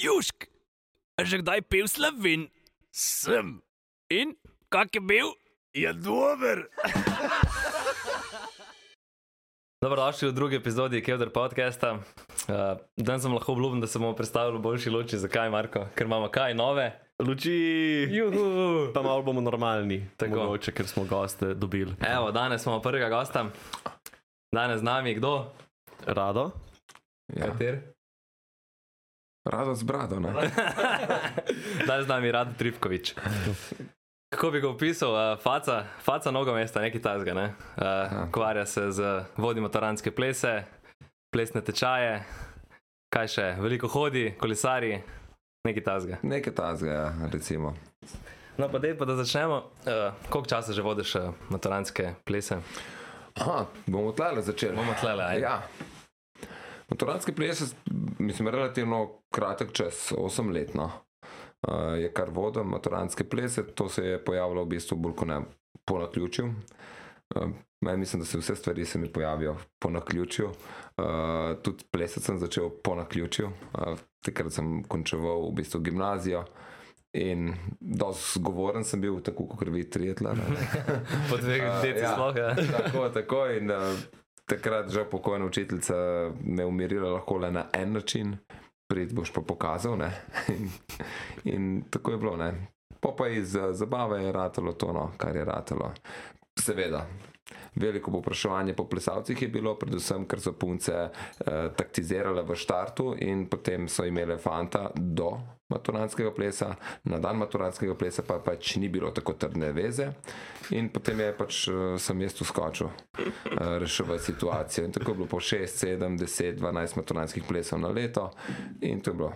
Južk, a že kdaj pil slovin? Sem. In kak je bil? Je dober. Dobrodošli v drugi epizodi Kevdar podcasta. Uh, danes sem lahko obljubil, da se bomo predstavili v boljši luči. Zakaj, Marko? Ker imamo kaj nove. Luči, Juhu. pa malo bomo normalni, Tako. mogoče, ker smo goste dobili. Evo, danes imamo prvega gosta. Danes z nami kdo? Rado? Ja. Kater? Rado z brado, danes z nami Rad Tripkovič. Kako bi ga opisal? Uh, faca, faca nogomesta, nekaj tazga. Ne? Uh, Kvarja se z vodi motoranske plese, plesne tečaje, kaj še, veliko hodi, kolesari, nekaj tazga. Nekaj tazga, ja, recimo. No, pa dej pa da začnemo. Uh, koliko časa že vodiš uh, motoranske plese? Aha, bomo tlele začeli. Bomo tlele, ajde. Ja. Motoranske plese, mislim, relativno kratek čas, 8 let. No. Uh, je kar vodim motoranske plese, to se je pojavilo v bistvu bolj kot ne po naključju. Uh, meni mislim, da se vse stvari se mi pojavijo po naključju. Uh, tudi plesati sem začel po naključju. Uh, takrat sem končeval v bistvu gimnazijo. In dosti zgovoren sem bil, tako kot vi, trijetla. Po dveh Uh, letih ja. sploh. Ja. tako, tako. In uh, takrat že pokojna učiteljica me umirila lahko le na en način, prid boš pa pokazal. in, in tako je bilo. Po pa iz uh, zabave je ratalo to, no, kar je ratalo. Seveda. Veliko povpraševanje po plesalcih je bilo, predvsem, ker so punce eh, taktizirale v štartu in potem so imele fanta do maturanskega plesa, na dan maturanskega plesa pa pač ni bilo tako trdne veze in potem je pač eh, sem jaz uskočil eh, reševati situacijo. In tako je bilo po 6, 7, 10, 12 maturanskih plesov na leto in to je bilo,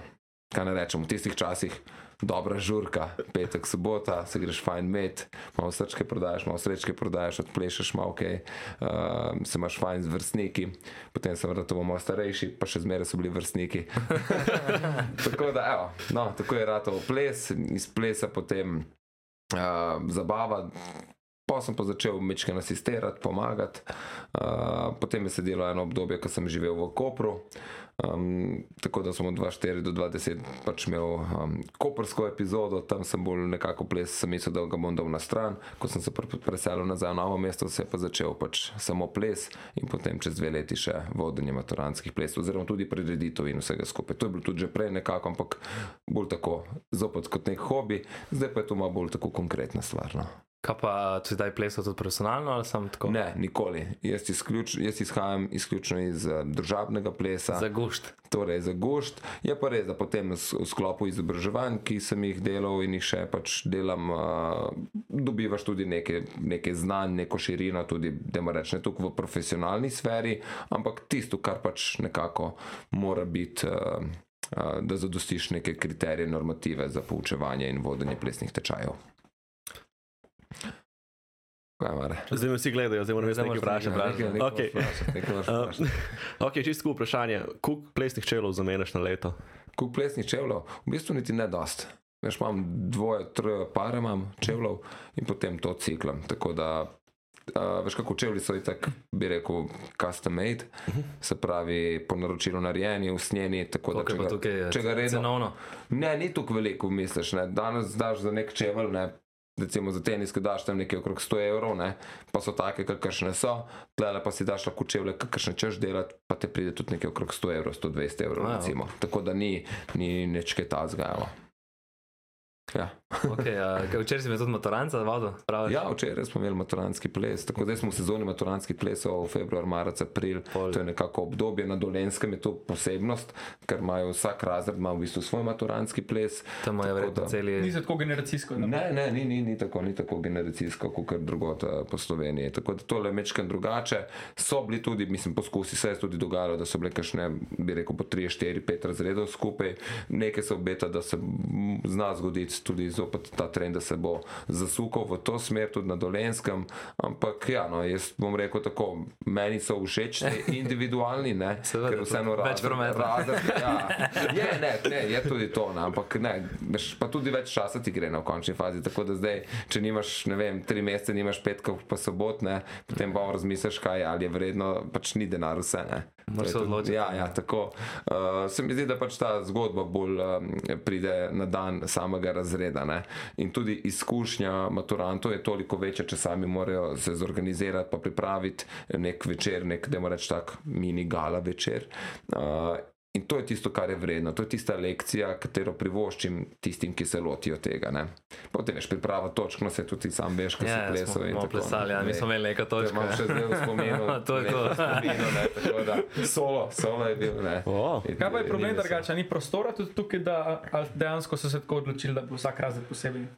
kaj ne rečem, v tistih časih dobra žurka, petek, sobota, se greš fajn med, malo srčke prodajaš, malo srečke prodajaš, odplešeš malo kaj, uh, se imaš fajn z vrstniki, potem sem vrtel malo starejši, pa še zmeraj so bili vrstniki. tako da, evo, no, tako je ratov ples, iz plesa potem uh, zabava. Pa sem pa začel mečke asistirati, pomagati. Uh, potem je sedelo eno obdobje, ko sem živel v Kopru. Um, tako da sem od 2004 do 2010 pač imel um, koprsko epizodo, tam sem bolj nekako ples, sem mislil, da ga bom dal na stran. Ko sem se pre- preselil nazaj v novo mesto, se je pa začel pač samo ples in potem čez dve leti še vodenje maturanskih plesov, oziroma tudi prireditev in vsega skupaj. To je bilo tudi že prej nekako, ampak bolj tako, zopet kot nek hobi, zdaj pa je to malo bolj tako konkretna stvar. No. Kaj pa si zdaj plesal tudi profesionalno ali sem tako? Ne, nikoli. Jaz, izključ, jaz izhajam izključno iz uh, državnega plesa. Za gušt. torej za gošt. Je pa res, da potem v sklopu izobraževanj, ki sem jih delal in jih še pač delam, uh, dobivaš tudi nekaj, nekaj znanj, neko širino, tudi, da ne rečem, tukaj v profesionalni sferi, ampak tisto, kar pač nekako mora biti. Uh, uh, Da zadostiš neke kriterije, normative za poučevanje in vodenje plesnih tečajev. Zdaj me vsi gledajo, zdaj moram jaz nekaj vprašati. moraš Uh, ok, čisto vprašanje. Koliko plesnih čelov zamenjaš na leto? Kup plesnih čevljev, v bistvu niti ne dost. Veš, imam dvoje, troje pare imam čevljev in potem to ciklam. Tako da, uh, veš, kako čevlji so itak, bi rekel, custom made, se pravi, po naročilu narejeni, usnjeni. Tako da, je če ga, tukaj če ga redno, cenovno? ne, ni tukaj veliko, misliš. Ne. Danes daš za nek čevelj, ne. Recimo za teniske daš tam nekaj okrog 100 evrov, ne, pa so take, kakršne so, tlele pa si daš lahko čevlje, kakršne češ delati, pa te pride tudi nekaj okrog 100 evrov, 120 evrov, Wow. recimo. Tako da ni, ni nič kaj tazga. evo. Ja. Okay, uh, včeraj si me tudi vodil, pravi? ja, včeraj smo imeli maturanski ples, tako da smo v sezoni maturanskih plesov, februar, marec, april. Pol. To je nekako obdobje na dolenskem, je to posebnost, ker imajo vsak razred ima v bistvu svoj maturanski ples. Tam je verjetno da- celi. Ni se tako generacijsko. Ne, ne, ni, ni, ni, tako, ni tako generacijsko, kot drugot eh, po Sloveniji. Tako da tole je mečken drugače. So bili tudi, mislim, poskusi, se je tudi dogajalo, da so bile kakšne, bi rekel, po 3, 4, 5 razredov skupaj. Nekaj se obeta, da se zna zgoditi tudi zopet ta trend, da se bo zasukal v to smer, tudi na dolenskem. Ampak ja, no, jaz bom rekel tako, meni so všeč te individualni, ne, Seveda, ker vseeno prometa. razred, ja, je, ne, ne, je tudi to, ne, ampak ne, pa tudi več časa ti gre na končni fazi. Tako da zdaj, če nimaš, ne vem, tri mesece, nimaš petkov, pa sobot, ne, potem pa razmisliš, kaj ali je vredno, pač ni denar vse. Ne. Moraš je se odločiti. Ja, ja, tako. Uh, se mi zdi, da pač ta zgodba bolj um, pride na dan samega razreda. Ne? In tudi izkušnja maturantov je toliko večja, če sami morajo se zorganizirati, pa pripraviti nek večer, nek, da moramo reči tak mini gala večer. Uh, In to je tisto, kar je vredno, to je tista lekcija, katero privoščim tistim, ki se lotijo tega. Ne? Potem veš, priprava točk, no se tudi sam veš, kaj Ja, si ja, plesal. smo, in smo tako, plesali, ja, mi smo imeli neko To točko. imam še zdaj v spominu. To je to. spominu, ne, tako da, solo, solo je bil. Ne. O, In- Kaj pa je problem drugače? Ni prostora tudi tukaj, da dejansko so se tako odločili, da bo vsak razred posebej.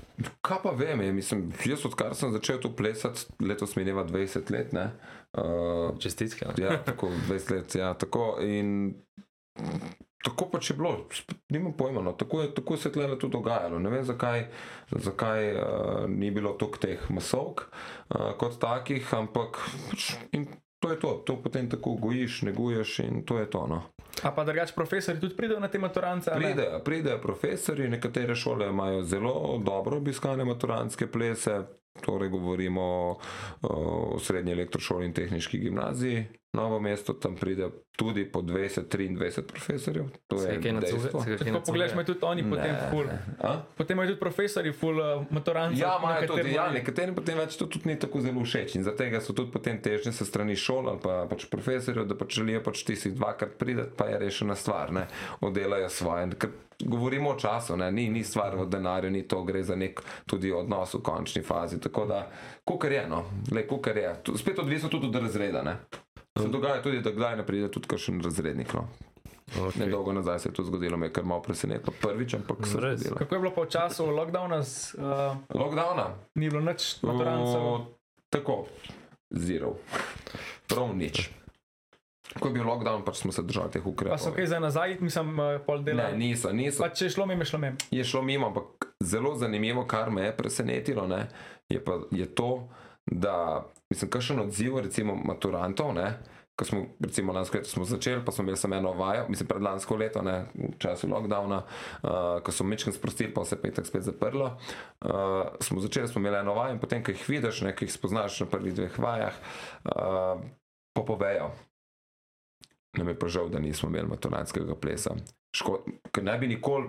Kaj pa vem, je, mislim, jaz odkar sem začel tu plesati, letos mineva 20 let. Ne, uh, Čestitke. no. ja, tako 20 let, ja, tako in. Tako pač je bilo, nimam pojma, no. tako, je, tako se je tle tudi dogajalo. Ne vem, zakaj, zakaj uh, ni bilo toliko teh masovk uh, kot takih, ampak pač, to je to, to potem tako gojiš, neguješ in to je to. No. A pa drugače profesori tudi pridejo na te maturance? Pridejo, pridejo profesori, nekatere šole imajo zelo dobro obiskane maturantske plese, torej govorimo o, o srednji elektrošoli in tehnički gimnaziji. Novo mesto tam pride tudi po 20-23 profesorjev. To Se je kaj dejstvo. nacuga- se kaj Če tako pogledaš, imajo tudi oni potem Ne, ful. ne. A? Potem imajo tudi profesori ful uh, maturance. Ja, imajo tudi, ja, nekaterim potem več to tudi ni tako zelo všeč in zaradi so tudi potem težnje se strani šol ali pa pač profesorjev, da pač želijo pač tistih dvakrat prideti, pa je rešena stvar, ne, oddelajo svoje. Ker govorimo o času, ne, ni, ni stvar v denarju, ni to, gre za nek tudi odnos v končni fazi. Tako da, kukar je, no, le kukar je. Spet odvisno tudi od razreda, ne. Se dogaja tudi, da kdaj ne pride tudi kakšen razrednik. No. Okay. Nedolgo nazaj se je to zgodilo, me je kar malo presenetilo. Prvič, ampak se je zgodilo. Kako je bilo pa v času lockdowna, z, uh, Lockdowna. ni bilo nič maturancev? O, Tako, zero. Prav nič. Ko je bil lockdown, pač smo se držali teh ukrepov. Pa so kaj za nazaj, mislim, uh, pol dela. Ne, niso, niso. Pa če je šlo mimo, je šlo mimo. Je šlo mimo, ampak zelo zanimivo, kar me je presenetilo, ne, je, pa, je to, da mislim, kakšen odziv recimo maturantov, ne, ko smo recimo lansko leto smo začeli, pa smo imeli samo eno vajo, mislim pred lansko leto, ne, v času lockdowna, uh, ko so mečken sprostili, pa se je petek spet zaprlo, uh, smo začeli, smo imeli eno vajo in potem, ko jih vidiš, ne, ko jih spoznaš na prvih dveh vajah, uh, pa povejo. Nam je pa žal, da nismo imeli maturantskega plesa. Ško, ker ne bi nikoli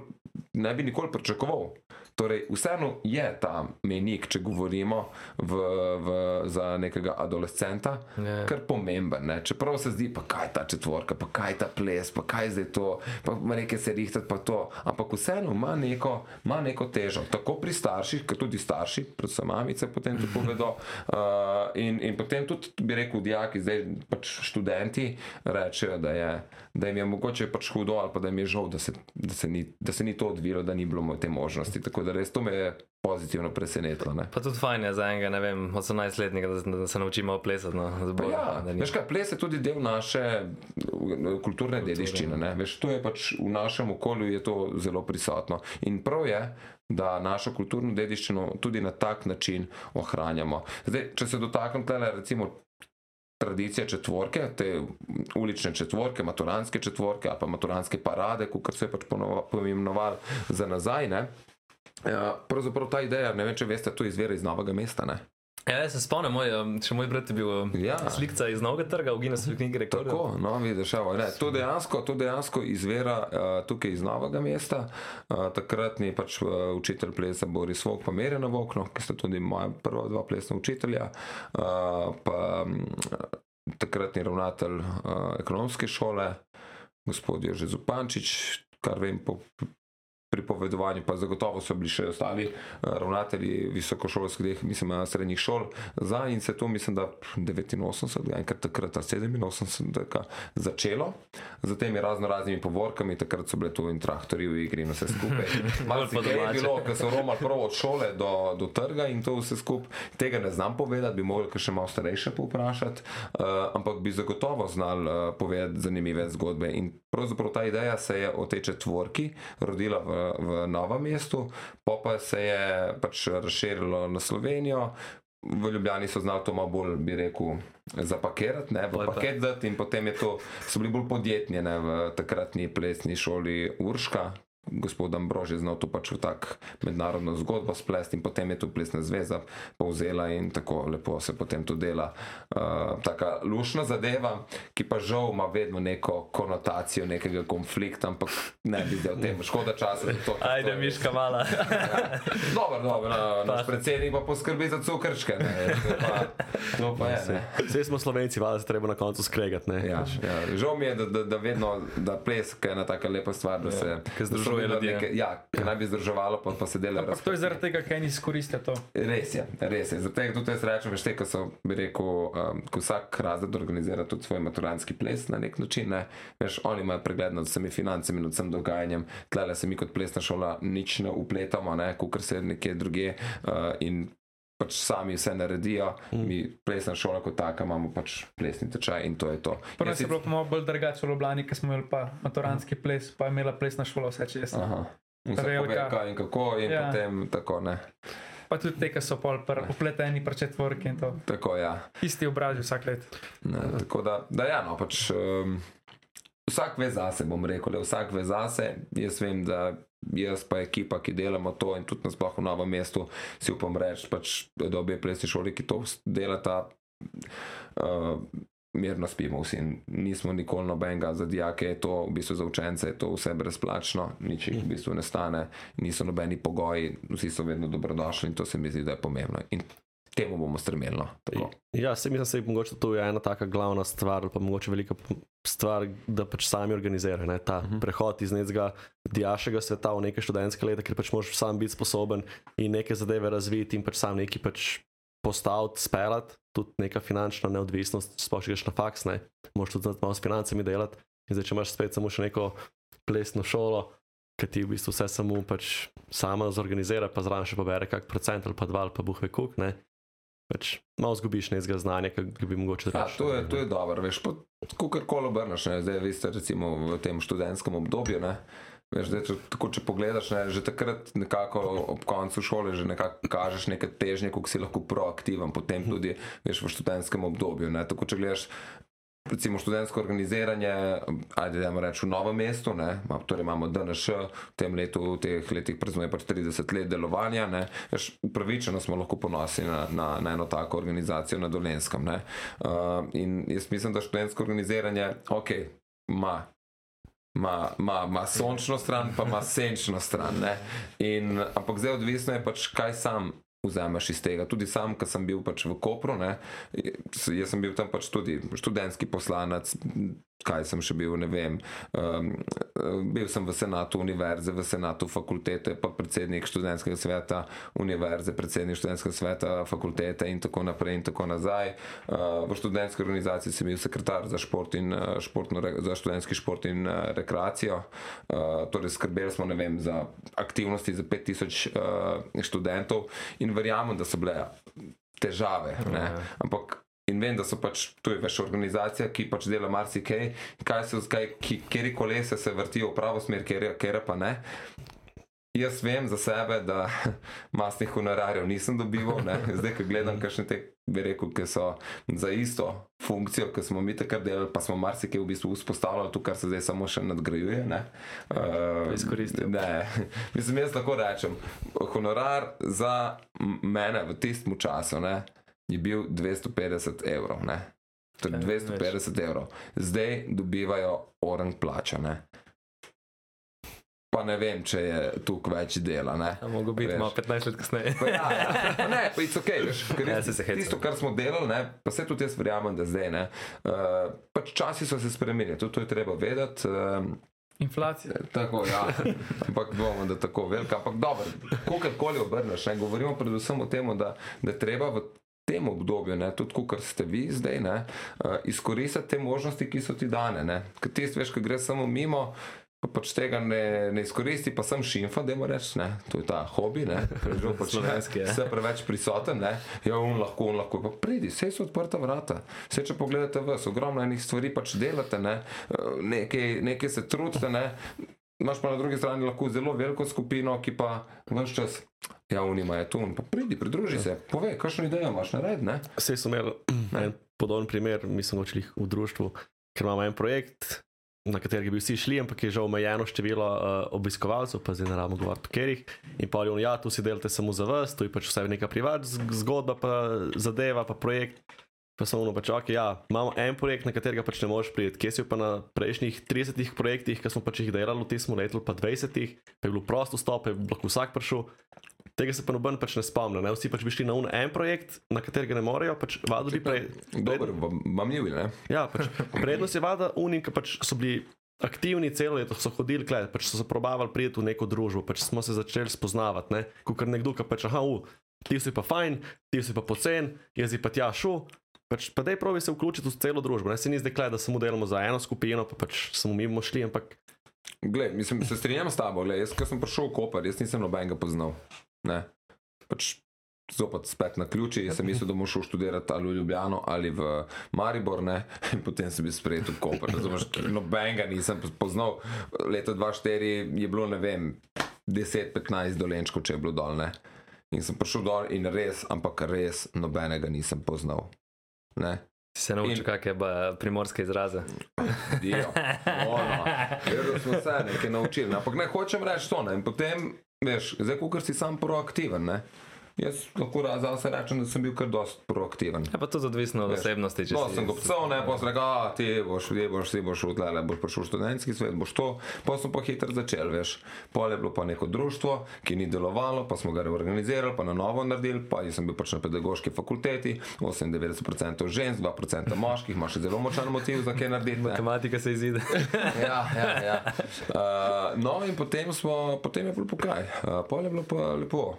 ne bi nikoli pričakoval. Torej, vseeno je ta menik, če govorimo v, v, za nekega adolescenta, Ja. kar pomemben. Ne? Čeprav se zdi, pa kaj je ta četvorka, pa kaj je ta ples, pa kaj je zdaj to, pa reke se rihtati, pa to. Ampak vseeno ima neko, ima neko težo. Tako pri starših, kot tudi starši, predvsem mamice, potem to povedo. Uh, in, in potem tudi, bi rekel, dijaki, zdaj pač študenti rečejo, da, je, da jim je mogoče pač hudo ali pa da jim je žal, da se, da se, ni, da se ni to odvilo, da ni bilo te možnosti. Tako da res to me je pozitivno presenetilo. Ne? Pa tudi fajn je za enega, ne vem, 18-letnika, da, da se naučimo plesati. No, bo, Ja, ni- veš kaj, ples je tudi del naše uh, kulturne dediščine. ne. Veš, to je pač v našem okolju je to zelo prisotno. In prav je, da našo kulturno dediščino tudi na tak način ohranjamo. Zdaj, če se dotaknem tele, recimo. Tradicije četvorke, te ulične četvorke, maturanske četvorke ali pa maturanske parade, kot se je pač ponova- poimenoval za nazaj. Ne? Ja, pravzaprav ta ideja, ne vem, če veste, to izvira iz novega mesta. Ne? Ja, jaz se spomnim, moj, um, še moj brat je bil um, Ja. slikca iz novega trga, v Guinnessovi knjigi rekordov. Tako, no, vidiš, evo, ne, to, dejansko, to dejansko izvira uh, tukaj iz novega mesta. Uh, takratni pač, uh, učitelj plesa Boris Vok, pa Merjena Vokno, ki sta tudi moja prva dva plesna učitelja. Uh, pa um, takratni ravnatelj uh, ekonomske šole, gospod Jože Zupančič, kar vem po pripovedovanju, pa zagotovo so bili še ostali uh, ravnatelji visokošolskih, mislim, uh, srednjih šol za in se to, mislim, da 89, enkrat takrat, ali 87, da začelo, z temi razno raznimi povorkami, takrat so bile tu in traktori v igri in vse skupaj. Malo se je bilo, ker so romali prav od šole do, do trga in to vse skupaj. Tega ne znam povedati, bi mogli še malo starejše povprašati, uh, ampak bi zagotovo znal uh, povedati zanimive zgodbe. In pravzaprav ta ideja se je o tej četvorki rodila v v Novem mestu, pa pa se je pač razširilo na Slovenijo. V Ljubljani so znali to malo bolj, bi rekel, zapakirati, ne, v pa- paket dati in potem je to, so bili bolj podjetni ne, v takratni plesni šoli Urška. Gospod Ambrož je znal to pač v tak mednarodno zgodbo splesti in potem je tu plesna zveza povzela in tako lepo se potem to dela. Uh, taka lušna zadeva, ki pa žal ima vedno neko konotacijo nekega konflikta, ampak ne bi zdaj o tem, škoda časa. To, ker Ajde, to je- miška mala. Dobro, dobro, no, naš predsednik pa poskrbi za cukrčke. Ne, to pa, to pa je, ne. Vse smo slovenci, valjda se treba na koncu skregati. ne. Ja, ja. Žal mi je, da, da, da vedno, da ples, ki je ena taka lepa stvar, da se Ki združuje vedno ljudi, ja. Neke, ja, ki naj bi združevalo, pa, pa se dela Ampak to je zaradi tega, ker eni izkoristijo to. Res je, res je. Zato tudi jaz rečem, veš, te, ko so, bi rekel, um, ko vsak razred organizira tudi svoj maturanski ples na nek način, ne? veš, oni imajo pregled nad vsemi financami, nad vsem dogajanjem, tlele se mi kot plesna šola nič ne upletamo, ne, kukar se nekje druge uh, in pač sami vse naredijo, mm. mi plesna šola kot taka imamo pač plesni tečaj in to je to. Prvo Jaz je bilo pa malo bolj drugače v Ljubljani, ker smo imeli pa maturanski ples, pa je imela plesna šola vse čez. Aha. Kaj in kako, in ja. Potem tako ne. Pa tudi te, ki so pol upleteni pri četvorki in to. Tako ja. Isti obrazi vsak let. Ne, tako da, da ja, no, pač, um, vsak ve zase, bom rekel, da vsak ve zase. Jaz vem, da jaz pa ekipa, ki delamo to in tudi nasploh v novem mestu, si upam reči, pač, da obe plesni šoli, ki to delata. Uh, Mirno spimo vsi, nismo nikoli nobenega za dijake, je to v bistvu za učence, je to vse brezplačno, nič jih v bistvu ne stane, niso nobeni pogoji, vsi so vedno dobrodošli in to se mi zdi, da je pomembno. In temu bomo stremeli. no. Ja, se mi zdi, da je to je ena taka glavna stvar, pa mogoče velika stvar, da pač sami organizirajo ne, ta uh -huh. prehod iz nekega dijaškega sveta v neke študentske leta, ker pač moraš sam biti sposoben in neke zadeve razviti in pač sam neki pač postaviti, speljati, tudi neka finančna neodvisnost, sploh če greš na faks, ne, moraš tudi malo s financami delati. In zdaj, če imaš spet samo še neko plesno šolo, ki ti v bistvu vse samo pač sama zorganizira, pa zraven še pobere kak procent ali pa dva ali pa buhve kuk, ne. Pač malo zgubiš nekega znanja, ki bi mogoče Ja, rešil. to je, to je dobro, veš, kako koli obrneš, ne, zdaj ste recimo v tem študentskem obdobju, ne, veš, zdaj, če, tako, če pogledaš, ne, že takrat nekako ob koncu šole že nekako kažeš neke težnje, kako si lahko proaktiven, potem tudi, veš, v študentskem obdobju, ne, tako če gledaš recimo študentsko organiziranje, ajde, da reči v novem mestu, ne, torej imamo DNŠ, v tem letu, v teh letih praznuje pač 30 let delovanja, ne, veš, upravičeno smo lahko ponosni na, na, na eno tako organizacijo na Dolenskem, ne. Uh, in jaz mislim, da študentsko organiziranje, ok, ima ima, ima, ima sončno stran, pa ima senčno stran. ne. In, ampak zdaj odvisno je pač, kaj sam vzameš iz tega. Tudi sam, ki sem bil pač v Kopru, ne, jaz sem bil tam pač tudi študentski poslanec, kaj sem še bil, ne vem. Um, bil sem v senatu univerze, v senatu fakultete, pa predsednik študentskega sveta univerze, predsednik študentskega sveta fakultete in tako naprej in tako nazaj. Uh, v študentski organizaciji sem bil sekretar za, šport in, uh, športno, za študentski šport in uh, rekreacijo. Uh, torej skrbeli smo vem, za aktivnosti za 5000 uh, študentov in verjamem, da so bile težave. Ne? Ampak In vem, da so pač tu več organizacija, ki pač dela marsikaj, kaj se, ki, kjer kolesa se vrtijo v pravo smer, kjer, pa ne. Jaz vem za sebe, da masnih honorarjev nisem dobival, ne. zdaj, ko gledam, kakšne te, bi rekel, ki so za isto funkcijo, ki smo mi takrat delali, pa smo marsikaj v bistvu vzpostavljali, to, kar se zdaj samo še nadgrajuje. Ne, uh, Izkoristil. ne. Mislim, jaz lahko rečem, honorar za mene v tistem času ne, je bil 250 evrov. Ne. Torej Ja, 250 evrov. Zdaj dobivajo orang plačane. Pa ne vem, če je tukaj več dela. Ne. Mogo biti malo 15 let kasneje. Pa ja, ja. Pa ne, pa it's okay, veš, Ja, se hecam. tisto, kar smo delali, ne, pa se tudi jaz verjamem, da zdaj ne. Uh, pač časi so se spremenili, tudi to je treba vedeti. Um, Inflacija. Tako, ja. Ampak bomo, da tako velika. Ampak dobro, kakorkoli obrneš, ne, govorimo predvsem o tem, da, da je treba v tem obdobju, ne, tudi kot ste vi zdaj, ne, uh, izkoristiti te možnosti, ki so ti dane. ne. Ker ti veš, ko greš samo mimo. Pa pač tega ne, ne izkoristi, pa sem šimfa, da mu rečeš, ne, to je ta hobi, ne, že pač Slovenski, ja. Vse preveč prisoten, ne, ja, on lahko, on lahko, pa pridi, vse so odprta vrata. Vse, če pogledate vas, ogromno enih stvari pač delate, ne, eh, nekaj, nekaj se trudite, ne, imaš pa na drugi strani lahko zelo veliko skupino, ki pa vse čas, ja, unima je tu, pa pridi, pridruži se, povej, kakšno idejo imaš, nared, ne? Vse so imeli en podoben primer, mi smo odšli v društvu, ker imamo en projekt, na katerega bi vsi šli, ampak je že omejeno število uh, obiskovalcev, pa zdaj ne rabimo govoriti o katerih. In pa je on, ja, tu si delate samo za vas, tu je pač vse neka privat z- zgodba, pa zadeva, pa projekt. Pa samo ono, pač, okay, ja, imamo en projekt, na katerega pač ne moreš priti. Kje si pa na prejšnjih 30 projektih, ki smo pač jih delali v tem letu, pa 20, pa je bilo prosto stop, je lahko vsak prišel. Tega se pa noben pač ne spomni. Ne? Vsi pač bi šli na un en projekt, na katerega ne morejo, pač vado bi prej. Dobro, vam ni bil, ne? Ja, pač prednost je vada unim, ki pač so bili aktivni celo leto, so hodili, kled, pač so se probavali priti v neko družbo, pač smo se začeli spoznavati. Ne? Kot nekdo, ki pač, aha, u, ti si pa fajn, ti si pa pocen, jaz si pa tja šel. Pač, pa dej probi se vključiti v celo družbo. Ne se ni zdaj, da samo delamo za eno skupino, pa pač samo mi bomo šli, ampak Glej, mislim, se strinjam s tabo, glej, jaz, ko sem prišel v Koper, jaz nisem nobenega poznal. Ne. Pač zopet spet na ključi, jaz sem mislil, da bom šel študirati ali v Ljubljano ali v Maribor, ne, in potem sem bil sprejet v Koper. Razumeš, nobenega nisem poznal. Leta 2004 je bilo, ne vem, 10-15 dolenčkov, če je bilo dol, ne. In sem prišel dol in res, ampak res nobenega nisem poznal. Ne. Se naučil, In- kakšne primorske izraze. Dio, ono, vedno smo se nekaj naučili. Ampak ne hočem reči to. Ne. In potem, veš, zdaj, ko si sam proaktiven, ne. Jaz lahko za se rečem, da sem bil kar dost proaktiven. Je pa tudi odvisno od osebnosti. če No, sem gobcev, ne, pa sem rekel, a ti boš, ti boš, ti boš odlele, boš prišel v študentski svet, boš to. Pa sem pa hitro začel, veš. Pol je bilo pa neko društvo, ki ni delovalo, pa smo ga reorganizirali, pa na novo naredili, pa jaz sem bil pač na pedagoški fakulteti, 98% žensk, 2% moških, ima še zelo močan motiv za kaj narediti. ne. Matematika se izide. Ja, ja, ja. Uh, no, in potem, smo, potem je bilo pokaj. Uh, pol je bilo pa lepo.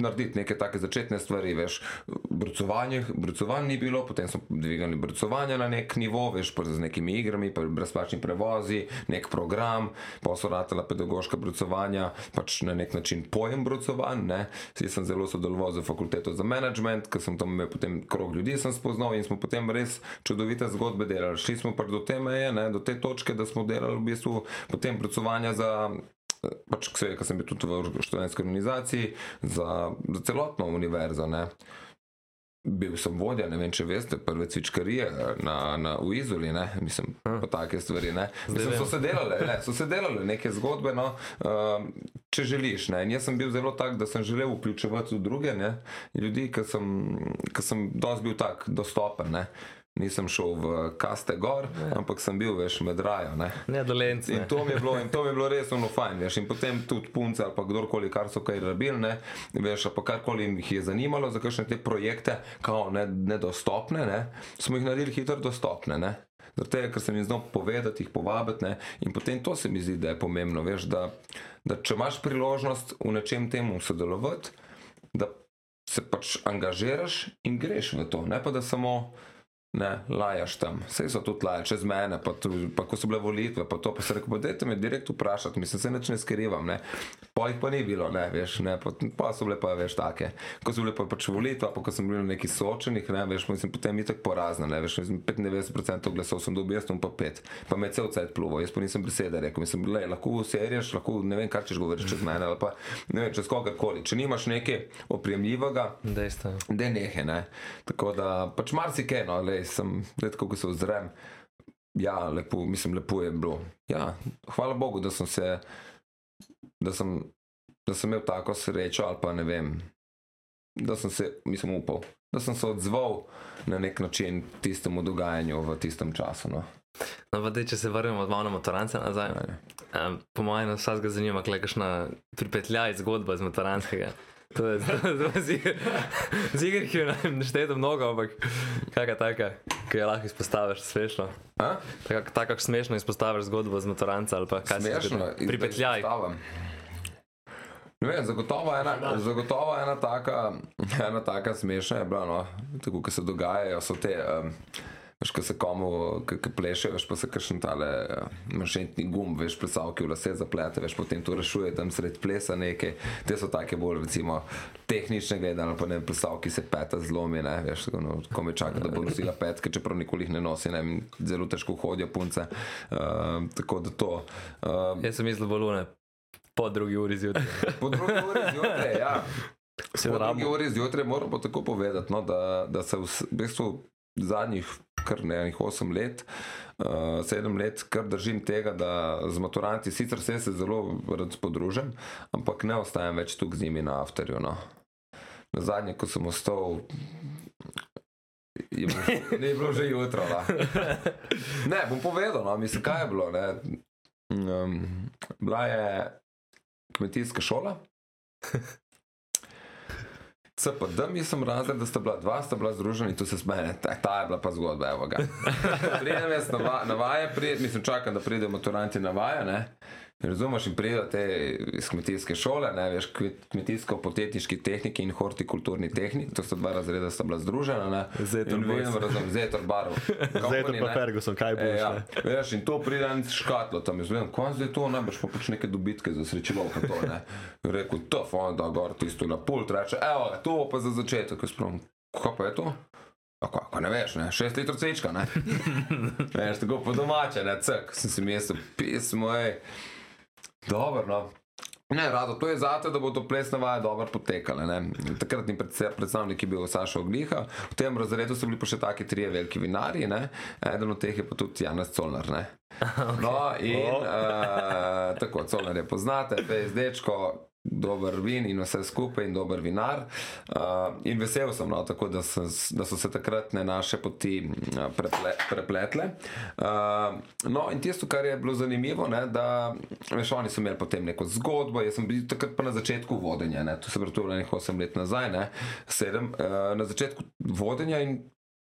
Narediti neke take začetne stvari, veš, brucovanje, brucovanj ni bilo, potem smo dvigali brucovanje na nek nivo, veš, z nekimi igrami, brezplačni prevozi, nek program, pa so ratela pedagoška brucovanja, pač na nek način pojem brucovanj, ne. Jaz sem zelo sodeloval z fakulteto za management, ker sem tam imel potem krog ljudi, sem spoznal in smo potem res čudovite zgodbe delali. Šli smo pa do te meje, ne, do te točke, da smo delali v bistvu potem brucovanja za pač, ker sem bil tudi v študentski organizaciji, za, za celotno univerzo. Ne. Bil sem vodja, ne vem, če veste, prve cvičkarije na, na, v Izoli, ne, mislim, pa take stvari. Ne. Mislim, so, se delale, ne, so se delale neke zgodbe, no, um, če želiš. Ne. In jaz sem bil zelo tak, da sem želel vključevati druge ne, ljudi, ker sem, ker sem dosti bil tak dostopen. Ne. Nisem šel v kaste gor, ne. ampak sem bil veš med rajo. Ne. Ne, dolenc. In to, mi je bilo, in to mi je bilo res ono fajn, veš, in potem tudi punce ali pa kdorkoli, kar so kaj rabili, ne, veš, pa karkoli jih je zanimalo za kakšne te projekte, kao ne, nedostopne, ne, smo jih naredili hitro dostopne, ne. Zato, ker sem jim znal povedati, jih povabiti, ne, in potem to se mi zdi, da je pomembno, veš, da, da če imaš priložnost v nečem temu sodelovati, da se pač angažiraš in greš v to, ne pa da samo Ne, lajaš tam, vse so tudi lajaš, čez mene, pa, tu, pa ko so bile volitve, pa to, pa se rekel, dajte me direkt vprašati, mislim, se nič ne skrivam, ne. Pa jih pa ni bilo, ne, veš, ne, pa, pa so bile pa, veš, take. Ko so bile pa pač volitve, pa ko sem bil na nekih soočenih, ne, veš, mislim, potem je tako porazno, ne, veš, mislim, 95% glasov sem dobil, jaz sem pa pet, pa me je cel cel pluvo, jaz pa nisem besede rekel, mislim, le, lahko serješ, lahko ne vem, kaj češ govoriš čez mene, ali pa ne vem, čez kogarkoli. Če nimaš nekaj oprijemljivega, Dejstvo. da nehe, ne. Tako da pač marsikaj, no, le, sem, zdaj ko se ozrem, ja, lepo, mislim, lepo je bilo. Ja, hvala Bogu, da sem se, da sem, da sem imel tako srečo ali pa ne vem, da sem se, mislim, upal, da sem se odzval na nek način tistemu dogajanju v tistem času. No. No, pa dej, če se vrnemo malo na motorance nazaj. Um, po mojem, nas vsakega zanima, kaj je kakšna pripetljaj zgodba z motoranskega. To je ziger, ki je našteto mnogo, ampak kakšna taka, ki jo lahko izpostaviš smešno. A? Tako tak, smešno izpostaviš zgodbo z motoranca ali pa kaj Smešno. Pripetljaj. Ne vem, zagotovo ena, zagotovo ena, taka, ena taka smešna je bila, no, tako kot se dogajajo, so te, um, Veš, ko se komu, ki pleše, veš, pa se kakšen tale uh, mašentni gum, veš, plesalki v lase zaplete, veš, potem to rešuje tam sred plesa nekaj. Te so take bolj, recimo, tehnične gledano, pa ne plesalki se peta zlomi, ne, veš, no, ko me čaka, da bo nosila petke, čeprav nikoli jih ne nosi, ne, zelo težko hodijo punce. Uh, tako da to. Uh, Jaz sem mislil, bolune. Po drugi uri zjutraj. po drugi uri zjutraj, ja. Se Po drugi uri zjutraj moramo tako povedati, no, da, da se v bistvu zadnjih kar ne enih 8 let, uh, 7 let, kar držim tega, da z maturanti sicer se, se zelo rad podružim, ampak ne ostajam več tukaj z njimi na afterju. No. Na zadnje, ko sem ostal. Je bilo, je bilo že jutro. No. Ne, bom povedal, no, mislim, kaj je bilo. Ne. Um, bila je kmetijska šola. CPD, mislim, razred, da sta bila dva, sta bila združena in tu se smene, ta, ta je bila pa zgodba, evo ga. Pridem jaz na, va, na vaje, pridem, mislim, čakam, da pridejo maturanti na vaje, ne. Razumeš, in pridejo te iz kmetijske šole, ne veš, kmet- kmetijsko-potetniški tehniki in hortikulturni tehnik, to sta dva razreda, sta bila združena, ne. Zetor vidim, razumem, Zetor barov. Zdaj pa Ferguson, kaj E, boš? ja, ne? veš, in to pride en škatlo tam, jaz vem, kaj zdaj to, najbrž pa pač neke dobitke za pa to ne. Rekel, to fonda, gor tisto na pult, reče, evo, to pa za začetek, jaz pravim, kaj pa je to? Kaj, kaj ne veš, ne, šest litrov cečka, ne. veš, tako po domače, ne, cek, sem si mislil, pismo, ej, dobro, no. Ne, rado, to je zato, da bo to plesna vaja dobro potekala. ne. Takratni predstavnik je bil Saša Ogliha, v tem razredu so bili pa še taki trije veliki vinarji, ne. eden od teh je pa tudi Janez Colnar. Ne. No, in uh, tako, Colnar je poznate, PSD-čko, dober vin in vse skupaj, in dober vinar. Uh, in vesel sem, no, tako da, sem, da so se takratne naše poti uh, preple, prepletle. Uh, no, in tisto, kar je bilo zanimivo, ne, da veš, oni so imeli potem neko zgodbo, jaz sem bil takrat pa na začetku vodenja, ne, to se pravi, to je bilo nekaj 8 let nazaj, ne, 7, uh, na začetku vodenja in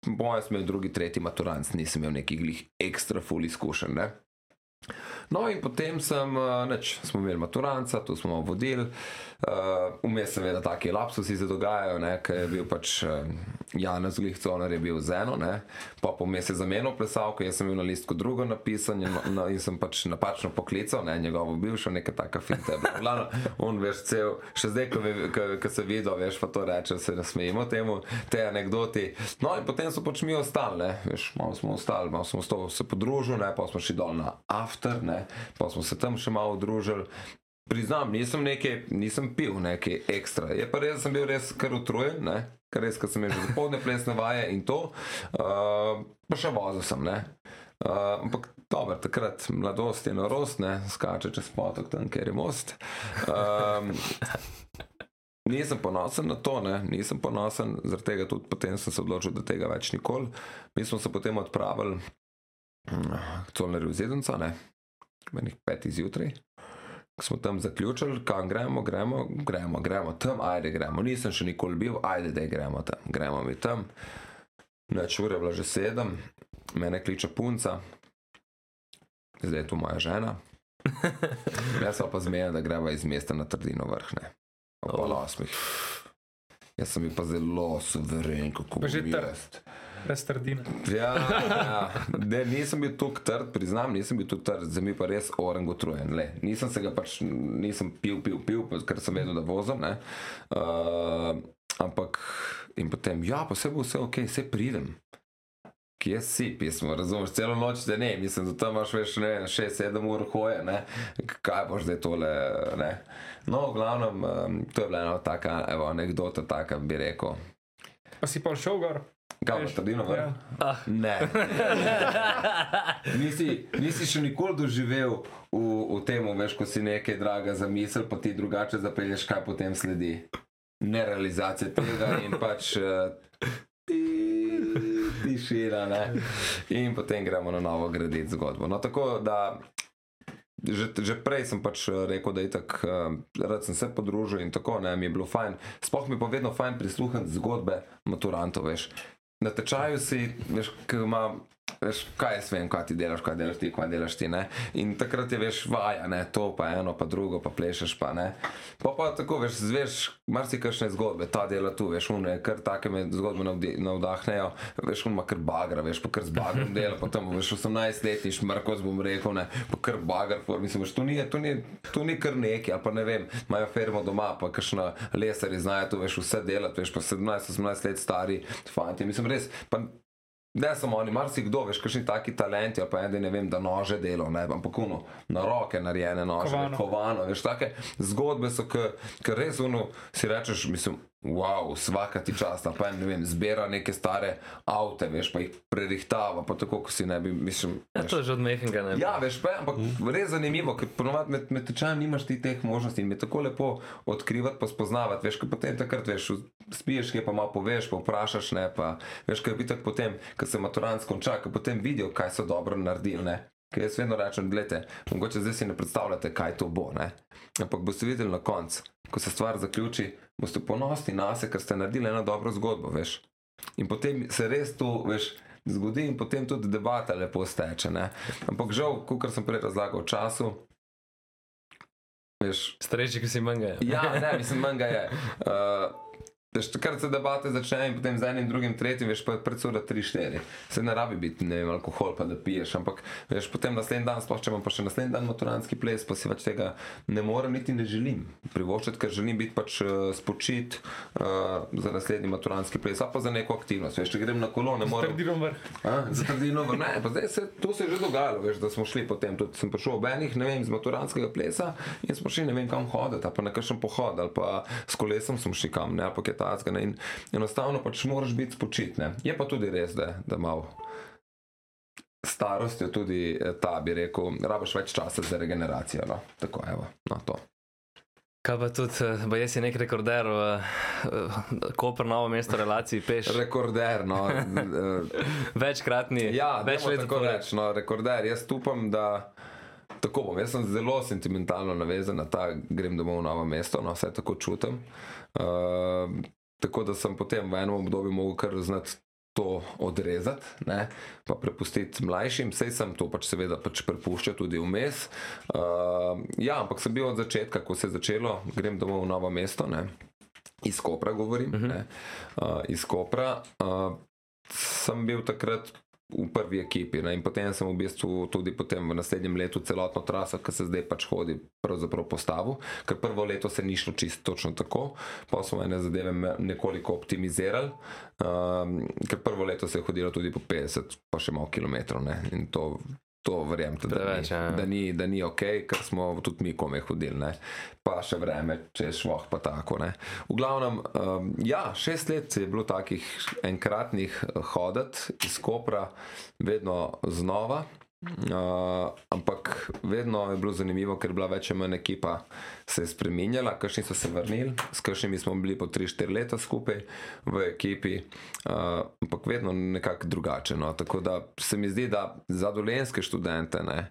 Boja sem imel drugi, tretji maturant, nisem imel nekih ekstra full izkušenj. Ne? No, in potem sem, uh, neč, smo imeli maturanca, tu smo vodili, uh, vmes seveda taki lapsusi se dogajajo, ker je bil pač uh, Janez Glihconar je bil z eno, ne, pa pomes je zamenil plesalko, jaz sem bil na listku drugo napisan in, no, in sem pač napačno poklical, ne, njegovo bivšo, neka taka finta je bila. Glavno, on veš cel, še zdaj, ko, ve- ko, ko se vidi, veš, pa to reče, se nasmejimo temu, te anekdoti. No, in potem so pač mi ostali, ne, veš, malo smo ostali, malo smo ostali, se podružili, ne, pa smo šli dol na after, ne, pa smo se tam še malo družili. Priznam, nisem nekaj, nisem pil nekaj ekstra. Je pa res, da sem bil res kar utrujen, ne? kar res, ker sem imel že zapodne plesne vaje in to, uh, pa še vozil sem. Ne? Uh, ampak dobro, takrat mladost je norost, ne skače čez potok tam, kjer je most. Um, Nisem ponosen na to, ne? nisem ponosen, zaradi tega tudi potem sem se odločil, da tega več nikoli. Mi smo se potem odpravili mm, k Colnerju Zedenca, ne, menih petih zjutraj. Smo tam zaključili, kam gremo, gremo, gremo, gremo tam, ajde gremo. Nisem še nikoli bil, ajde, da gremo tam, gremo mi tam. Noč ura je bila že sedem, mene kliče punca, zdaj je tu moja žena. Jaz pa zmeja, da greva iz mesta na Trdino vrhne. Ob pol osmih. Jaz sem bil pa zelo suveren, kako Pa že trd. jaz. Brez trdine. Ja, ja. Ne, nisem bil tu trd, priznam, nisem bil tu trd, zdaj mi pa res orang utrujen. Le. Nisem se ga pač, nisem pil, pil, pil, ker sem vedel, da vozim. ne. Uh, ampak in potem, ja, pa vse bo vse ok, vse pridem. Kje si, pismo, razumeš, celo noč te ne, mislim, da tam imaš več, ne, 6-7 ur hoje, ne, kaj boš zdaj tole, ne. No, v glavnem, um, to je bila ena taka, evo, anekdota, taka bi rekel. Pa si pa šel gor. Kaj trdino vrh? ja. Ne. nisi, nisi še nikoli doživel v, v tem, veš, ko si nekaj draga za misel, pa ti drugače zapelješ, kaj potem sledi. Nerealizacija tega in pač. Uh, Tišina, ne. In potem gremo na novo graditi zgodbo. No, tako da že, že prej sem pač eh, rekel, da je tako, uh, rad sem se podružil in tako, ne, mi je bilo fajn. Sploh mi je pa vedno fajn prisluhniti zgodbe maturantov, veš. Na tečaju si, veš, ki ima Veš, kaj jaz vem, kaj ti delaš, kaj delaš ti, kaj delaš ti. Ne? In takrat je veš vaja, ne? to pa eno, pa drugo, pa plešeš. Pa, ne? pa, pa tako veš, zveš marsikakšne zgodbe, ta dela tu, veš, une, kar take me zgodbe navdahnejo, veš, on ima kar bagra, veš, pa kar z bagrom dela, pa tam veš 18 let, iš Marko, bom rekel, ne, pa kar bagar, for, mislim, veš, to ni, to ni, to ni kar neki, ali pa ne vem, imajo firmo doma, pa kakšna lesari znajo tu, veš, vse delati, veš, pa 17-18 let stari fanti, mislim, res, pa Ne samo oni, marsikdo, veš, kakšni taki talenti, pa en, da ne vem, da nože delo, ne, ampak uno, na roke narejene nože, Kovano. kovano, veš, take zgodbe so, ki res uno, si rečeš, mislim, wow, svaka ti čast, ali pa en, ne vem, zbira neke stare avte, veš, pa jih prerihtava, pa tako, ko si ne bi, mislim. Ja, veš. to je že od mehinga. Ne? Ja, veš, pa, je, ampak res zanimivo, ker ponovadi med, med tečajem nimaš ti teh možnosti in me tako lepo odkrivati, pa spoznavati. Veš, ker potem takrat veš, spiješ, kaj pa malo poveš, pa vprašaš, ne, pa veš, kaj bi tako potem, ko se maturant konča, ko potem vidijo, kaj so dobro naredili, ne. Ker jaz vedno rečem, gledajte, mogoče zdaj si ne predstavljate, kaj to bo, ne. Ampak boste videli na koncu, ko se stvar zaključi, boste ponosni na se, ker ste naredili eno dobro zgodbo, veš. In potem se res to, veš, zgodi in potem tudi debata lepo steče. Ne? Ampak žal, kot sem prej razlagal, v času. Veš, Starejši, ki si manjga. ja, ne, mislim, manj ga je. Uh, Veš, takrat se debate začnejo in potem z enim, drugim, tretjim, veš, pa je predsura 3-4. Se ne rabi biti, ne vem, alkohol, pa da piješ, ampak veš, potem naslednji dan, sploh če imam pa še naslednji dan maturanski ples, pa si več tega ne morem, niti ne želim privoščiti, ker želim biti pač uh, spočit uh, za naslednji maturanski ples, a pa za neko aktivnost. Veš, če grem na kolo, ne morem. Trdirom vrh. Zatrdino, ne, pa zdaj se to se je že dogajalo, veš, da smo šli potem, tudi sem prišel ob enih, ne vem, iz maturanskega plesa in smo šli ne vem kam hoditi, pa na kakšen pohod, ali pa s kolesom smo šli kam, ne, ali pa kaj tacga, ne, in enostavno pač moraš biti spočitne. Je pa tudi res, da, da malo starost je tudi eh, ta, bi rekel, rabaš več časa za regeneracijo, no, tako evo, no to. Kaj pa tudi, eh, ba jaz si nek rekorder v uh, Koper, novo mesto, relaciji peš. Rekorder, no. eh, Večkratni, Ja, več let tako zapored. reči, no, rekorder. Jaz upam, da tako bom. Jaz sem zelo sentimentalno navezan na ta, grem domov v novo mesto, no, vse tako čutim. Uh, tako da sem potem v enem obdobju mogel kar znati. To odrezati, ne, pa prepustiti mlajšim, vse sem to pač seveda pač prepuščal tudi vmes. Uh, ja, ampak sem bil od začetka, ko se je začelo, grem domov v novo mesto, ne, iz Kopra govorim, uh -huh. ne, uh, iz Kopra. Uh, sem bil takrat v prvi ekipi ne, in potem sem v bistvu tudi v naslednjem letu celotno traso, ki se zdaj pač hodi, pravzaprav postavil, ker prvo leto se ni šlo čisto točno tako, pa smo ene zadeve nekoliko optimizirali, um, ker prvo leto se je hodilo tudi po 50, pa še malo kilometrov ne, in to. To verjamem, da, Preveč, ni- ja. da, ni- da ni ok, ker smo tudi mi kome hodili, ne. pa še vreme, če je šlo, pa tako. Ne. V glavnem, um, ja, šest let je bilo takih enkratnih eh, hodot iz Kopra, vedno znova. Uh, ampak vedno je bilo zanimivo, ker je bila več ali manj ekipa se je spremenjala, kakšni so se vrnili, s kakšnimi smo bili po 3-4 leta skupaj v ekipi, uh, ampak vedno nekako drugače. No. Tako da se mi zdi, da za dolenske študente, ne,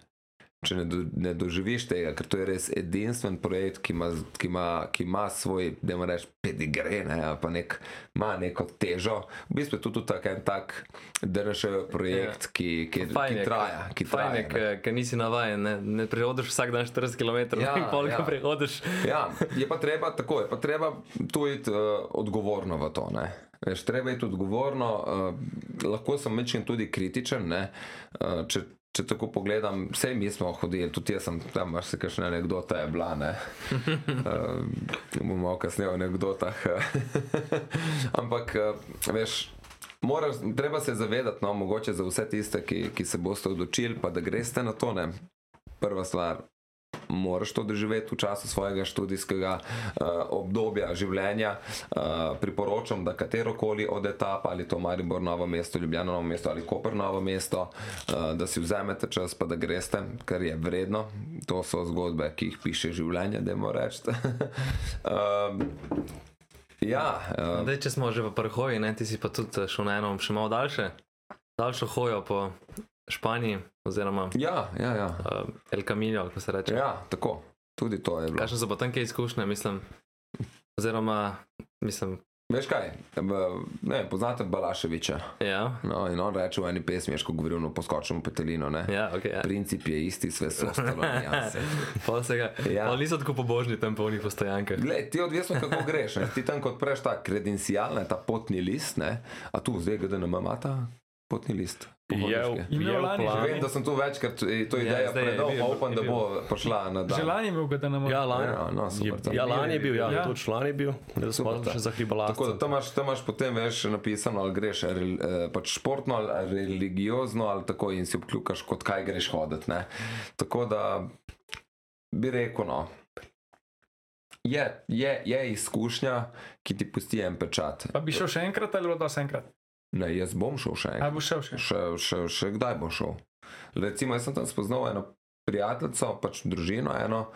če ne, do, ne doživiš tega, ker to je res edinstven projekt, ki ima, ki ima, ki ima svoj, da ima reč, pedigre, ne, pa nek, ima neko težo. V bistvu je to tudi tak, en tak DRŠ projekt, ki, ki, Fajn ki traja. Ki Fajn je, traja ne. ker nisi navajen, ne, ne prehodiš vsak dan 40 km, Ja, in pol, ja. ko prehodiš. Ja, je pa treba tako, je pa treba tu iti uh, odgovorno v to. Ne? Veš, treba je odgovorno, uh, lahko sem večkrat tudi kritičen. ne, Uh, če, če tako pogledam, vse mi smo hodili, tudi jaz sem tam, mar se kakšna anekdota je bila. Ne? Uh, bomo malo kasneje o anekdotah. Ampak, uh, veš. Moraš, treba se zavedati, no, mogoče za vse tiste, ki, ki se boste odločili, pa da greste na to. Ne. Prva stvar, moraš to doživeti v času svojega študijskega uh, obdobja življenja. Uh, priporočam, da katero koli od etap, ali to Maribor, Novo mesto, Ljubljana, Novo mesto ali Koper, Novo mesto, uh, da si vzamete čas, pa da greste, kar je vredno. To so zgodbe, ki jih piše življenje, da moramo reči. um, ja, uh, Zdaj, če smo že v prhoji, ne, ti si pa tudi šel na eno še malo daljše, daljšo hojo po Španiji, oziroma ja, ja, ja. uh, El Camino, kako se reče. ja, tako. Tudi to je bilo. Kakšne so pa tanke izkušnje, mislim, oziroma, mislim, Veš kaj, ne, poznate Balaševiča. Ja, No, in on reče v eni pesmi, ko govoril o poskočnem petelinu. Ne? ja, ok. Ja. Princip je isti, sve so ostalo nijanse. Pol se ga. Ja. Ja. Niso tako pobožni tam polnih postojankah. Glej, ti odvisno, kako greš. Ne? Ti tam, kot preš ta kredencial, ne, ta potni list, ne? a tu zdaj GDNM ima ta potni list. Je, je v lani planu. Vem, da sem tu večkrat, eh, to Ja, ideja zdaj je predal, pa upam, je da bo prišla na dan. Že lani je bil, da more. Ja, lani, Ja, no, super, to. ja, lani je bil, ja, Ja. tudi član je bil, da smo Super, še za hribalast. Tako da tam imaš, tam imaš potem veš napisano, ali greš rel, eh, pač športno ali religiozno, ali tako in si obkljukaš, kot kaj greš hoditi. Ne? Tako da bi rekel, no. Je, je, je izkušnja, ki ti pusti en pečat. Pa bi šel še enkrat ali bo to enkrat? Ne, jaz bom šel še Ali enkrat. bo šel še? Še, še, še kdaj bom šel? Recimo, jaz sem tam spoznal eno prijateljico, pač družino, eno,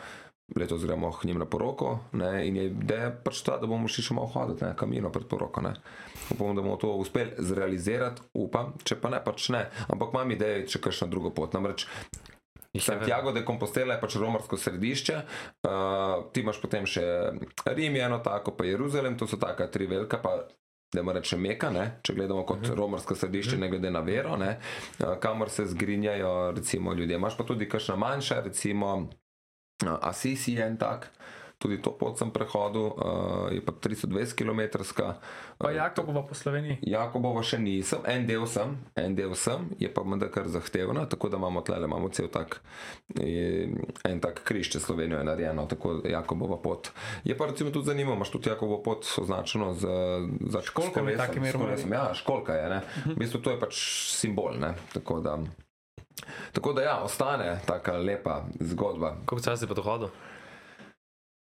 letos gremo k njim na poroko, ne, in je ideja pač ta, da bomo šli še malo hoditi, ne, kamino pred poroko. Ne. Upam, da bomo to uspeli zrealizirati, upam, če pa ne, pač ne. Ampak imam idejo, če kakšna druga pot. Namreč Santiago de Compostela je pač romarsko središče, uh, ti imaš potem še Rim, eno tako, pa Jeruzalem, to so taka tri velika, pa da moramo reči Meka, ne? če gledamo kot uh -huh. romarsko središče, ne glede na vero, ne? kamor se zgrinjajo recimo ljudje. Imaš pa tudi kakšna manjša, recimo Assisi je en tak. Tudi to pot sem prehodil, uh, je pa 320 km. Pa Jakobova po Sloveniji. Jakobova še nisem, en del sem, en del sem, je pa menda kar zahtevna, tako da imamo tle, imamo cel tak, eh, en tak križ, če Slovenijo je narejeno, tako Jakobova pot. Je pa recimo tudi zanimivo, imaš tudi Jakobovo pot označeno z, za Školjkami, takimi s kolesom. romarji. Ja, školka je, ne. V bistvu to je pač simbol, ne, tako da. Tako da ja, ostane taka lepa zgodba. Koliko časa si pa to hodil?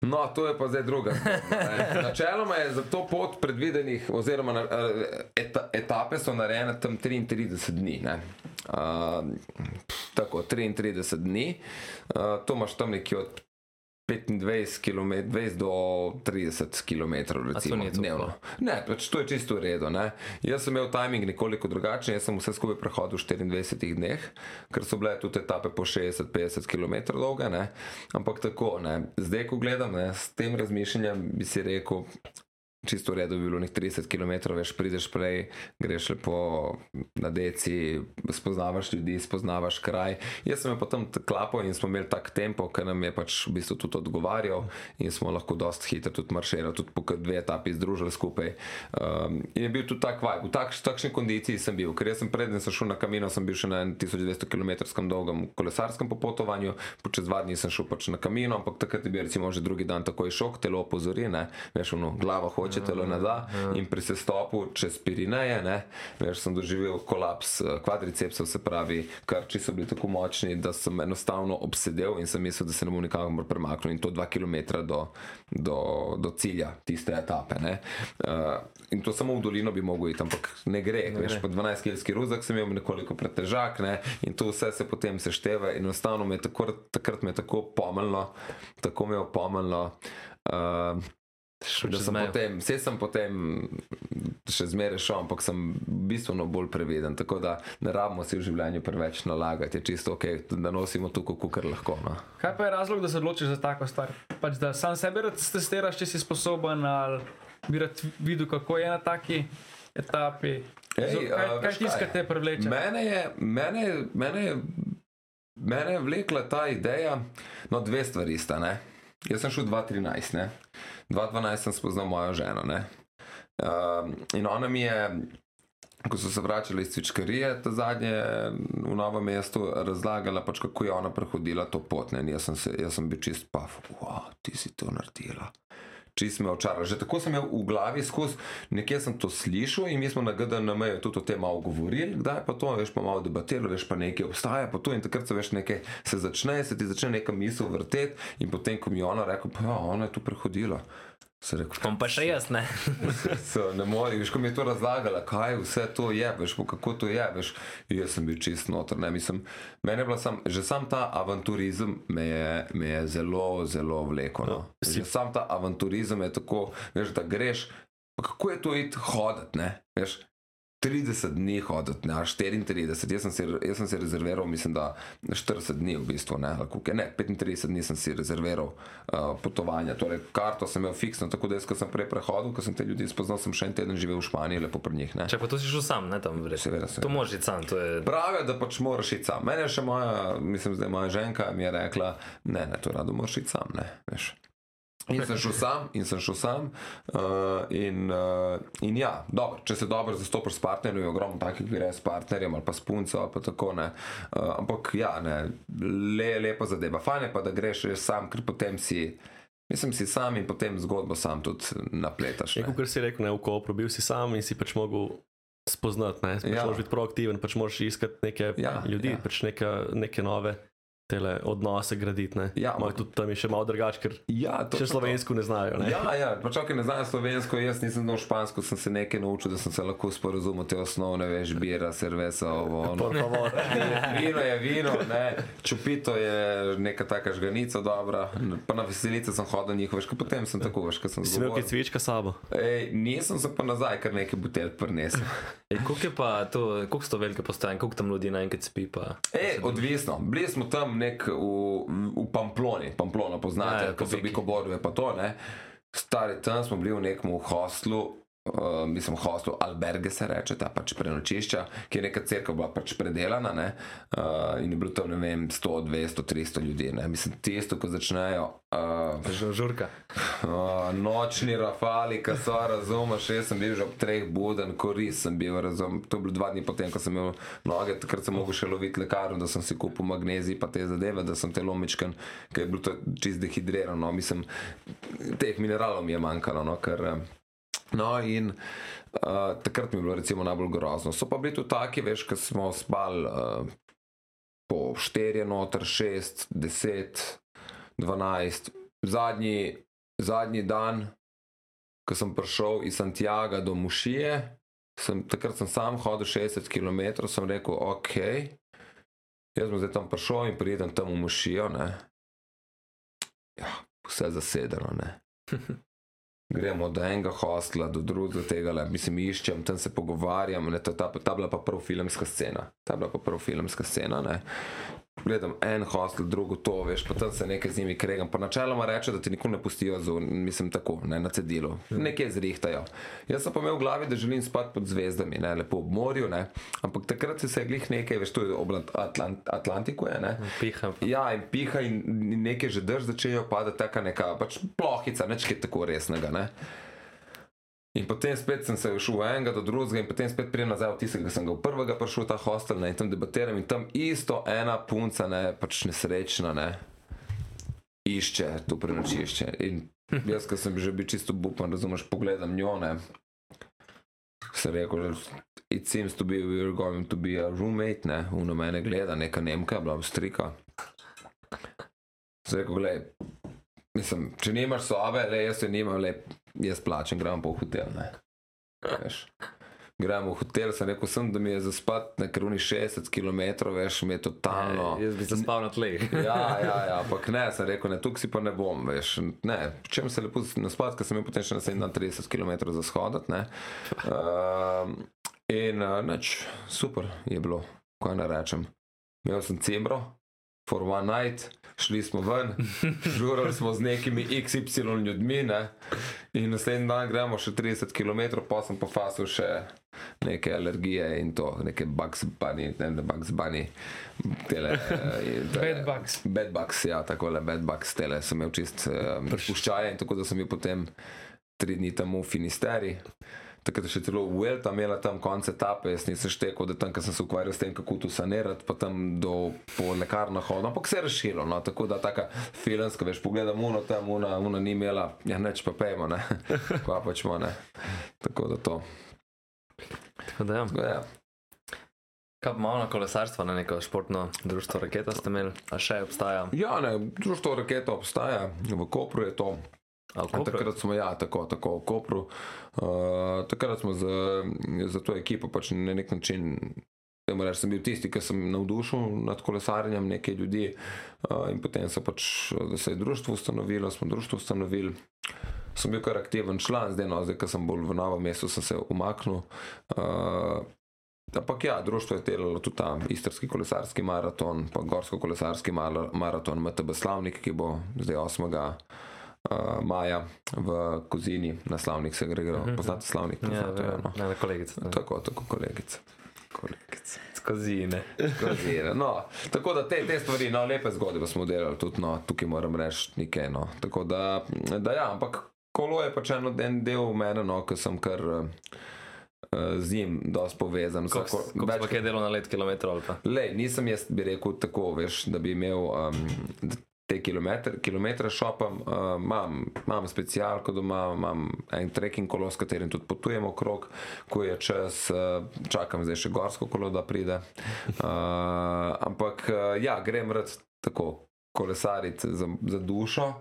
No, to je pa zdaj druga. zgodba. Načeloma je za to pot predvidenih, oziroma na- eta, etape so narejene tam 33 dni. ne. Uh, tako, 33 dni, uh, to imaš tam nekje od 25 km, 20 do 30 km, recimo, dnevno. Ne, pač to je čisto v redu. Ne. Jaz sem imel timing nekoliko drugačen, jaz sem vse skupaj prehodil v 24 dneh, ker so bile tudi etape po 60-50 km dolge, ne. ampak tako, ne. zdaj ko gledam ne, s tem razmišljanjem, bi si rekel, čisto v redu bi bilo nekaj 30 km, veš, prideš prej, greš lepo na deci, spoznavaš ljudi, spoznavaš kraj. Jaz sem jo potem klapal in smo imeli tak tempo, ki nam je pač v bistvu tudi odgovarjal in smo lahko dost hitro tudi marširali, tudi po dve etapi združili skupaj. Um, in je bil tudi tak vibe, v takš, takšni kondiciji sem bil, ker jaz sem prednjem sem šel na kamino, sem bil še na 1200 km dolgem kolesarskem popotovanju, po čez dva dni sem šel pač na kamino, ampak takrat je bil recimo že drugi dan takoj šok, telo opozori, ne, veš, ono, glava hoče, telo ne da in pri sestopu čez Pirineje, ne, veš, sem doživel kolaps eh, kvadricepsov, se pravi, krči so bili tako močni, da sem enostavno obsedel in sem mislil, da se ne bom nikamor premaknil in to dva km do, do, do cilja tiste etape, ne. Uh, in to samo v dolino bi mogel iti, ampak ne gre, ne veš, po 12 kg ruzak sem imel nekoliko pretežak, ne, in to vse se potem sešteva in enostavno me je tako, takrat me je tako pomelno, tako me je opomnilo. Uh, da sem potem, vse sem potem še zmeraj šel, ampak sem bistveno bolj previden. Tako da ne rabimo si v življenju preveč nalagati, je čisto ok, da nosimo tukaj, kar lahko. No. Kaj pa je razlog, da se odločiš za tako stvar? Pač, da sam sebe testiraš, če si sposoben, ali bi rad videl, kako je na taki etapi. Ej, kaj, a, kaj veš tiska kaj? te privleče? Mene je, mene, mene, je- mene je vlekla ta ideja, no dve stvari sta. Ne? Jaz sem šel 2013, ne? 2012 sem spoznal mojo ženo. Ne? Um, in ona mi je, ko so se vračali iz Cvičkarije, ta zadnje v novem mestu, razlagala, pač, kako je ona prehodila to pot. Ne? In Jaz sem, se, jaz sem bil čist paf, wow, ti si to naredila. Čist me očarala. Že tako sem imel v glavi skozi, nekje sem to slišal in mi smo na GDNM tudi o tem malo govorili, kdaj pa to, veš pa malo debatirali, veš pa nekaj obstaja, pa to in takrat se veš nekaj, se začne, se ti začne neka misel vrteti in potem, ko mi je ona rekla, pa ja, ona je tu prehodila. Se rekel, Bom pa še jaz, ne. So, ne moreš, veš, ko mi je to razlagala, kaj vse to je, veš, kako to je, veš, jaz sem bil čist noter, ne, mislim, mene je bila sam, že sam ta avanturizem me je, me je zelo, zelo vleko, no. Že sam ta avanturizem je tako, veš, da greš, pa kako je to iti hoditi, ne, veš, 30 dni hoditi, ne, ali 34, jaz sem, si, jaz sem si rezerviral, mislim, da 40 dni v bistvu, ne, je, ne, 35 dni sem si rezerviral uh, potovanja, torej karto sem imel fiksno, tako da jaz, ko sem prej prehodil, ko sem te ljudi spoznal, sem še en teden živel v Španiji, lepo pri njih, ne. Če pa to si šel sam, ne tam vred. Seveda, seveda. To moraš iti sam, je. Pravijo, da pač moraš iti sam. Mene je še moja, mislim, da je moja ženka mi je rekla, ne, ne, to rado moraš iti sam, ne, veš. In sem šel sam, in sem šel sam. Uh, in, uh, in ja, dobro, če se dobro zastopiš s partnerjem, je ogromno takih, ki gre s partnerjem ali pa s punco, ali pa tako ne. Uh, ampak ja, ne, le, lepa zadeva. Fajn je pa, da greš res sam, ker potem si. Mislim, si sam in potem zgodbo sam tudi napletaš. Je ne. kot si rekel, ne, v Kopru bil si sam in si pač mogel spoznati, ne, pač Ja. moraš biti proaktiven, pač moraš iskati neke Ja, ljudi, ja. pač neke, neke nove tele odnose graditi. Ja, Moj, tudi tam je še malo drugače, ker Ja, še to. slovensko ne znajo. Ne. Ja, ja, pač ok, ne znam slovensko, jaz nisem znal špansko, sem se nekaj naučil, da sem se lahko sporazumel te osnovne, veš, bira, cerveza, ovo, ono. Vino je vino, ne. čupito je neka taka žganica dobra, pa na veselice sem hodil njihove, veš, potem sem tako, veš, ko sem Si imel kaj cvička sabo? Ej, nisem se pa nazaj, kar nekaj butelj prinesel. Koliko je pa to, koliko so velike postaje, koliko tam ljudi naenkrat spi? Pa, Ej, odvisno. Bili smo tam nek v, v Pamploni, Pamplona poznate, Ja, ja, ko so Kubiki. bikoborove pa to, ne. Stari tam smo bili v nekem hostlu, Uh, mislim, hostel Alberge se reče, ta pač prenočišča, ki je neka crkva bila pač predelana ne? uh, in je bilo tam, ne vem, 100, 200, 300 ljudi. Ne? Mislim, tisto, ko začnejo uh, Žurka. uh, nočni rafali, ki so, razumeš, jaz sem bil že ob treh buden, koris sem bil, razum. To je bilo dva dni potem, ko sem imel noge, takrat sem mogel še loviti lekarno, da sem si kupil magnezij pa te zadeve, da sem telo mičken, ker je bilo to čist dehidrirano. Mislim, teh mineralov mi je manjkalo, no, ker. eh, No, in uh, takrat mi je bilo recimo najbolj grozno. So pa bili tudi taki, veš, ko smo spali uh, po 4, noter 6, 10, 12. Zadnji, zadnji dan, ko sem prišel iz Santiago do Mušije, sem, takrat sem sam hodil 60 km, sem rekel, ok, jaz bom zdaj tam prišel in pridem tam v Mušijo. Ne? Ja, vse zasedeno. Ne? Gremo od enega hostla do drugega, tega, le, mislim, iščem, tam se pogovarjam. Ne, ta, ta, ta bila pa prva filmska scena. Ta bila pa prva filmska scena. Ne. Gledam en hostel, drugo to, veš, pa tam se nekaj z njimi kregam. Pa načeloma reče, da ti nikoli ne pustijo, zun, mislim, tako, ne, na cedilu. Nekje zrihtajajo. Jaz sem pa imel v glavi, da želim spati pod zvezdami, ne, lepo ob morju, ne. ampak takrat se je glih nekaj, veš, to je ob Atlant Atlantiku, je, ne. Piha. Ja, in piha, in in nekaj že drž začejo padati, taka neka pač plohica, neč kaj tako resnega. Ne? In potem spet sem se šel od enega do drugega, in potem spet pridem nazaj v tistega, ki sem ga v prvega prišel v ta hostel ne, in tam debatiram, in tam isto ena punca, ne, pač nesrečna, ne, išče to prenočišče. In jaz, ki sem že bil čisto bupan, razumeš, pogledam njo, ne, sem rekel, že, it seems to be, we're going to be a roommate, ne, uno mene gleda, neka Nemka, bila avstrika. Sem rekel, gledaj, mislim, če nimaš sobe, le jaz jo nimam, le jaz plačem, gremo pa v hotel. Gremo v hotel, sem rekel, sem, da mi je za spat na kruni 60 km, veš, mi je totalno. Jaz bi se spal na tleh. Ja, ja, ja, ampak ne, sem rekel, ne, tukaj si pa ne bom, veš. Ne, čem se lepo naspat, ker sem imel potem še naslednji dan 30 km za shodati, ne. Uh, in uh, neč, super je bilo, kaj ne rečem. Imel sem cimbro, for one night, šli smo ven, žurali smo z nekimi XY ljudmi, ne. In naslednji dan gremo še 30 km, pa sem pa fasil še neke alergije in to, neke bugs bunny, ne, ne bugs bunny, tele. eh, tele- Bedbugs. Bedbugs, ja, tako le bedbugs, tele sem imel čist um, puščaje in tako da sem bil potem tri dni tam v Finisteri. Takrat je še celo Uelta imela tam konce etape, jaz nisem štekel, da tam, ker sem se ukvarjal s tem, kako to sanirati, pa tam do po lekarnah hodil, ampak se je rešilo, no, tako da taka filmska, veš, pogledam uno tam, una, una ni imela, ja neč pa pejmo, ne, kva pač mo, ne, tako da to. Tako da, ja. Tako da, ja. Kaj pa malo na kolesarstvo, na neko športno društvo Raketa ste imeli, a še obstaja? Ja, ne, društvo raketa obstaja, v Kopru je to? Takrat smo, ja, tako, tako v Kopru. Uh, takrat smo za, za to ekipo pač na nek način. Temu reči, sem bil tisti, ki sem navdušil nad kolesarjenjem nekaj ljudi, uh, in potem so pač, se je društvo ustanovilo, smo društvo ustanovili. Sem bil kar aktiven član, zdaj, no, zdaj, ko sem bolj v novem mestu, sem se umaknil. Uh, ampak ja, društvo je delalo tudi ta istrski kolesarski maraton, pa gorsko kolesarski maraton MTB Slavnik, ki bo zdaj 8. Uh, maja v Kozini na Slavnik se gre, uh poznate Slavnik? Ja, Poznate, ja, no. ne, ne, kolegica. ne. Tako, tako, kolegica. kolegica. Skozi ne. Kozine, No, tako da te, te stvari, no, lepe zgodbe smo delali, tudi no, tukaj moram reči nekaj. No. Tako da, da ja, ampak kolo je pač eno, en del mene, no, ki sem kar uh, z njim dosti povezan. Koliko več kaj delo na let kilometrov? Lej, nisem jaz bi rekel tako, veš, da bi imel um, te kilometre, kilometre šopam. Uh, imam, imam specialko doma, imam en trekking kolo, s katerim tudi potujem okrog, ko je čas, uh, čakam zdaj še gorsko kolo, da pride. Uh, ampak uh, ja, grem rad tako kolesariti za, za dušo.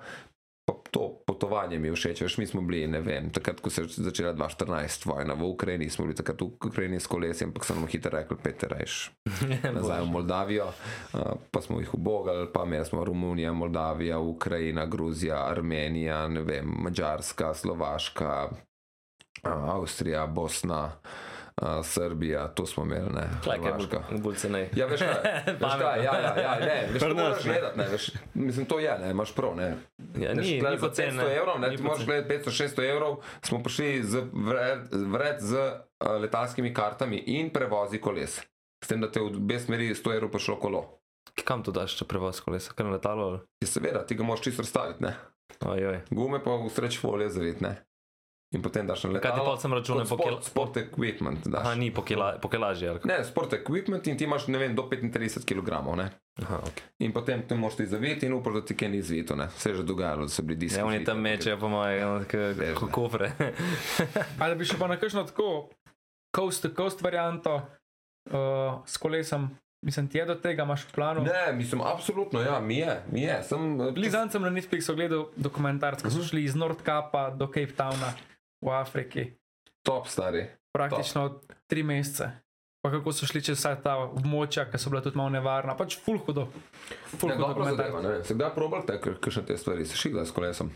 To potovanje mi je všeč, veš, mi smo bili, ne vem, takrat, ko se je začela 2014 vojna v Ukrajini, smo bili takrat v Ukrajini s kolesi, ampak sem mu hitro rekel, Peter, reš, nazaj v Moldavijo, uh, pa smo jih ubogali, pa imeli smo Romunija, Moldavija, Ukrajina, Gruzija, Armenija, ne vem, Mačarska, Slovaška, uh, Avstrija, Bosna, uh, Srbija, to smo imeli, ne, Hrvaška. Bolj cenej. Ja, veš kaj, veš kaj, ja, ja, ja, ne, veš, to moraš ne. gledati, ne, veš, mislim, to je, ne, imaš prav, ne. Ja, ni, glej, ni za poceni. 500 evrov, ne, Ni ti moraš gledati 500-600 evrov, smo prišli z vred, vred z uh, letalskimi kartami in prevozi koles. S tem, da te v obe smeri 100 evrov prišlo kolo. Kam to daš, če prevoz kolesa? Kar na letalo? Ja, seveda, ti ga moraš čisto razstaviti, ne. Ojoj. Gume pa v sreč folije zavit, ne. In potem daš na Kaj ti letalo. pol sem računal kot po kil... sport, sport equipment daš. Aha, ni po, kila... po kilaži? Ne, sport equipment in ti imaš, ne vem, do 35 kg, ne. Aha, ok. In potem te moraš ti zaviti in upaš, da ti kaj ni zvito, ne. Se je že dogajalo, da so bili diski. Ja, oni tam mečejo po moje, ne. kofre. Ali bi še pa na kakšno tako coast to coast varianto uh, s kolesom, mislim, ti je do tega, imaš v planu. Ne, mislim, absolutno, ja, mi je, mi je. Sem, eh, Blizan sem na Netflixu gledal dokumentarc, ko so Mhm. šli iz Nordkapa do Cape Towna v Afriki, top stari. praktično tri mesece. Pa kako so šli čez vsa ta območja, ki so bila tudi malo nevarna, pač full hudo. Full Ne, hudo dobro zadeva, dokumentarc. ne vem. Se kdaj probal te, kakšne te stvari, se šigla s kolesom?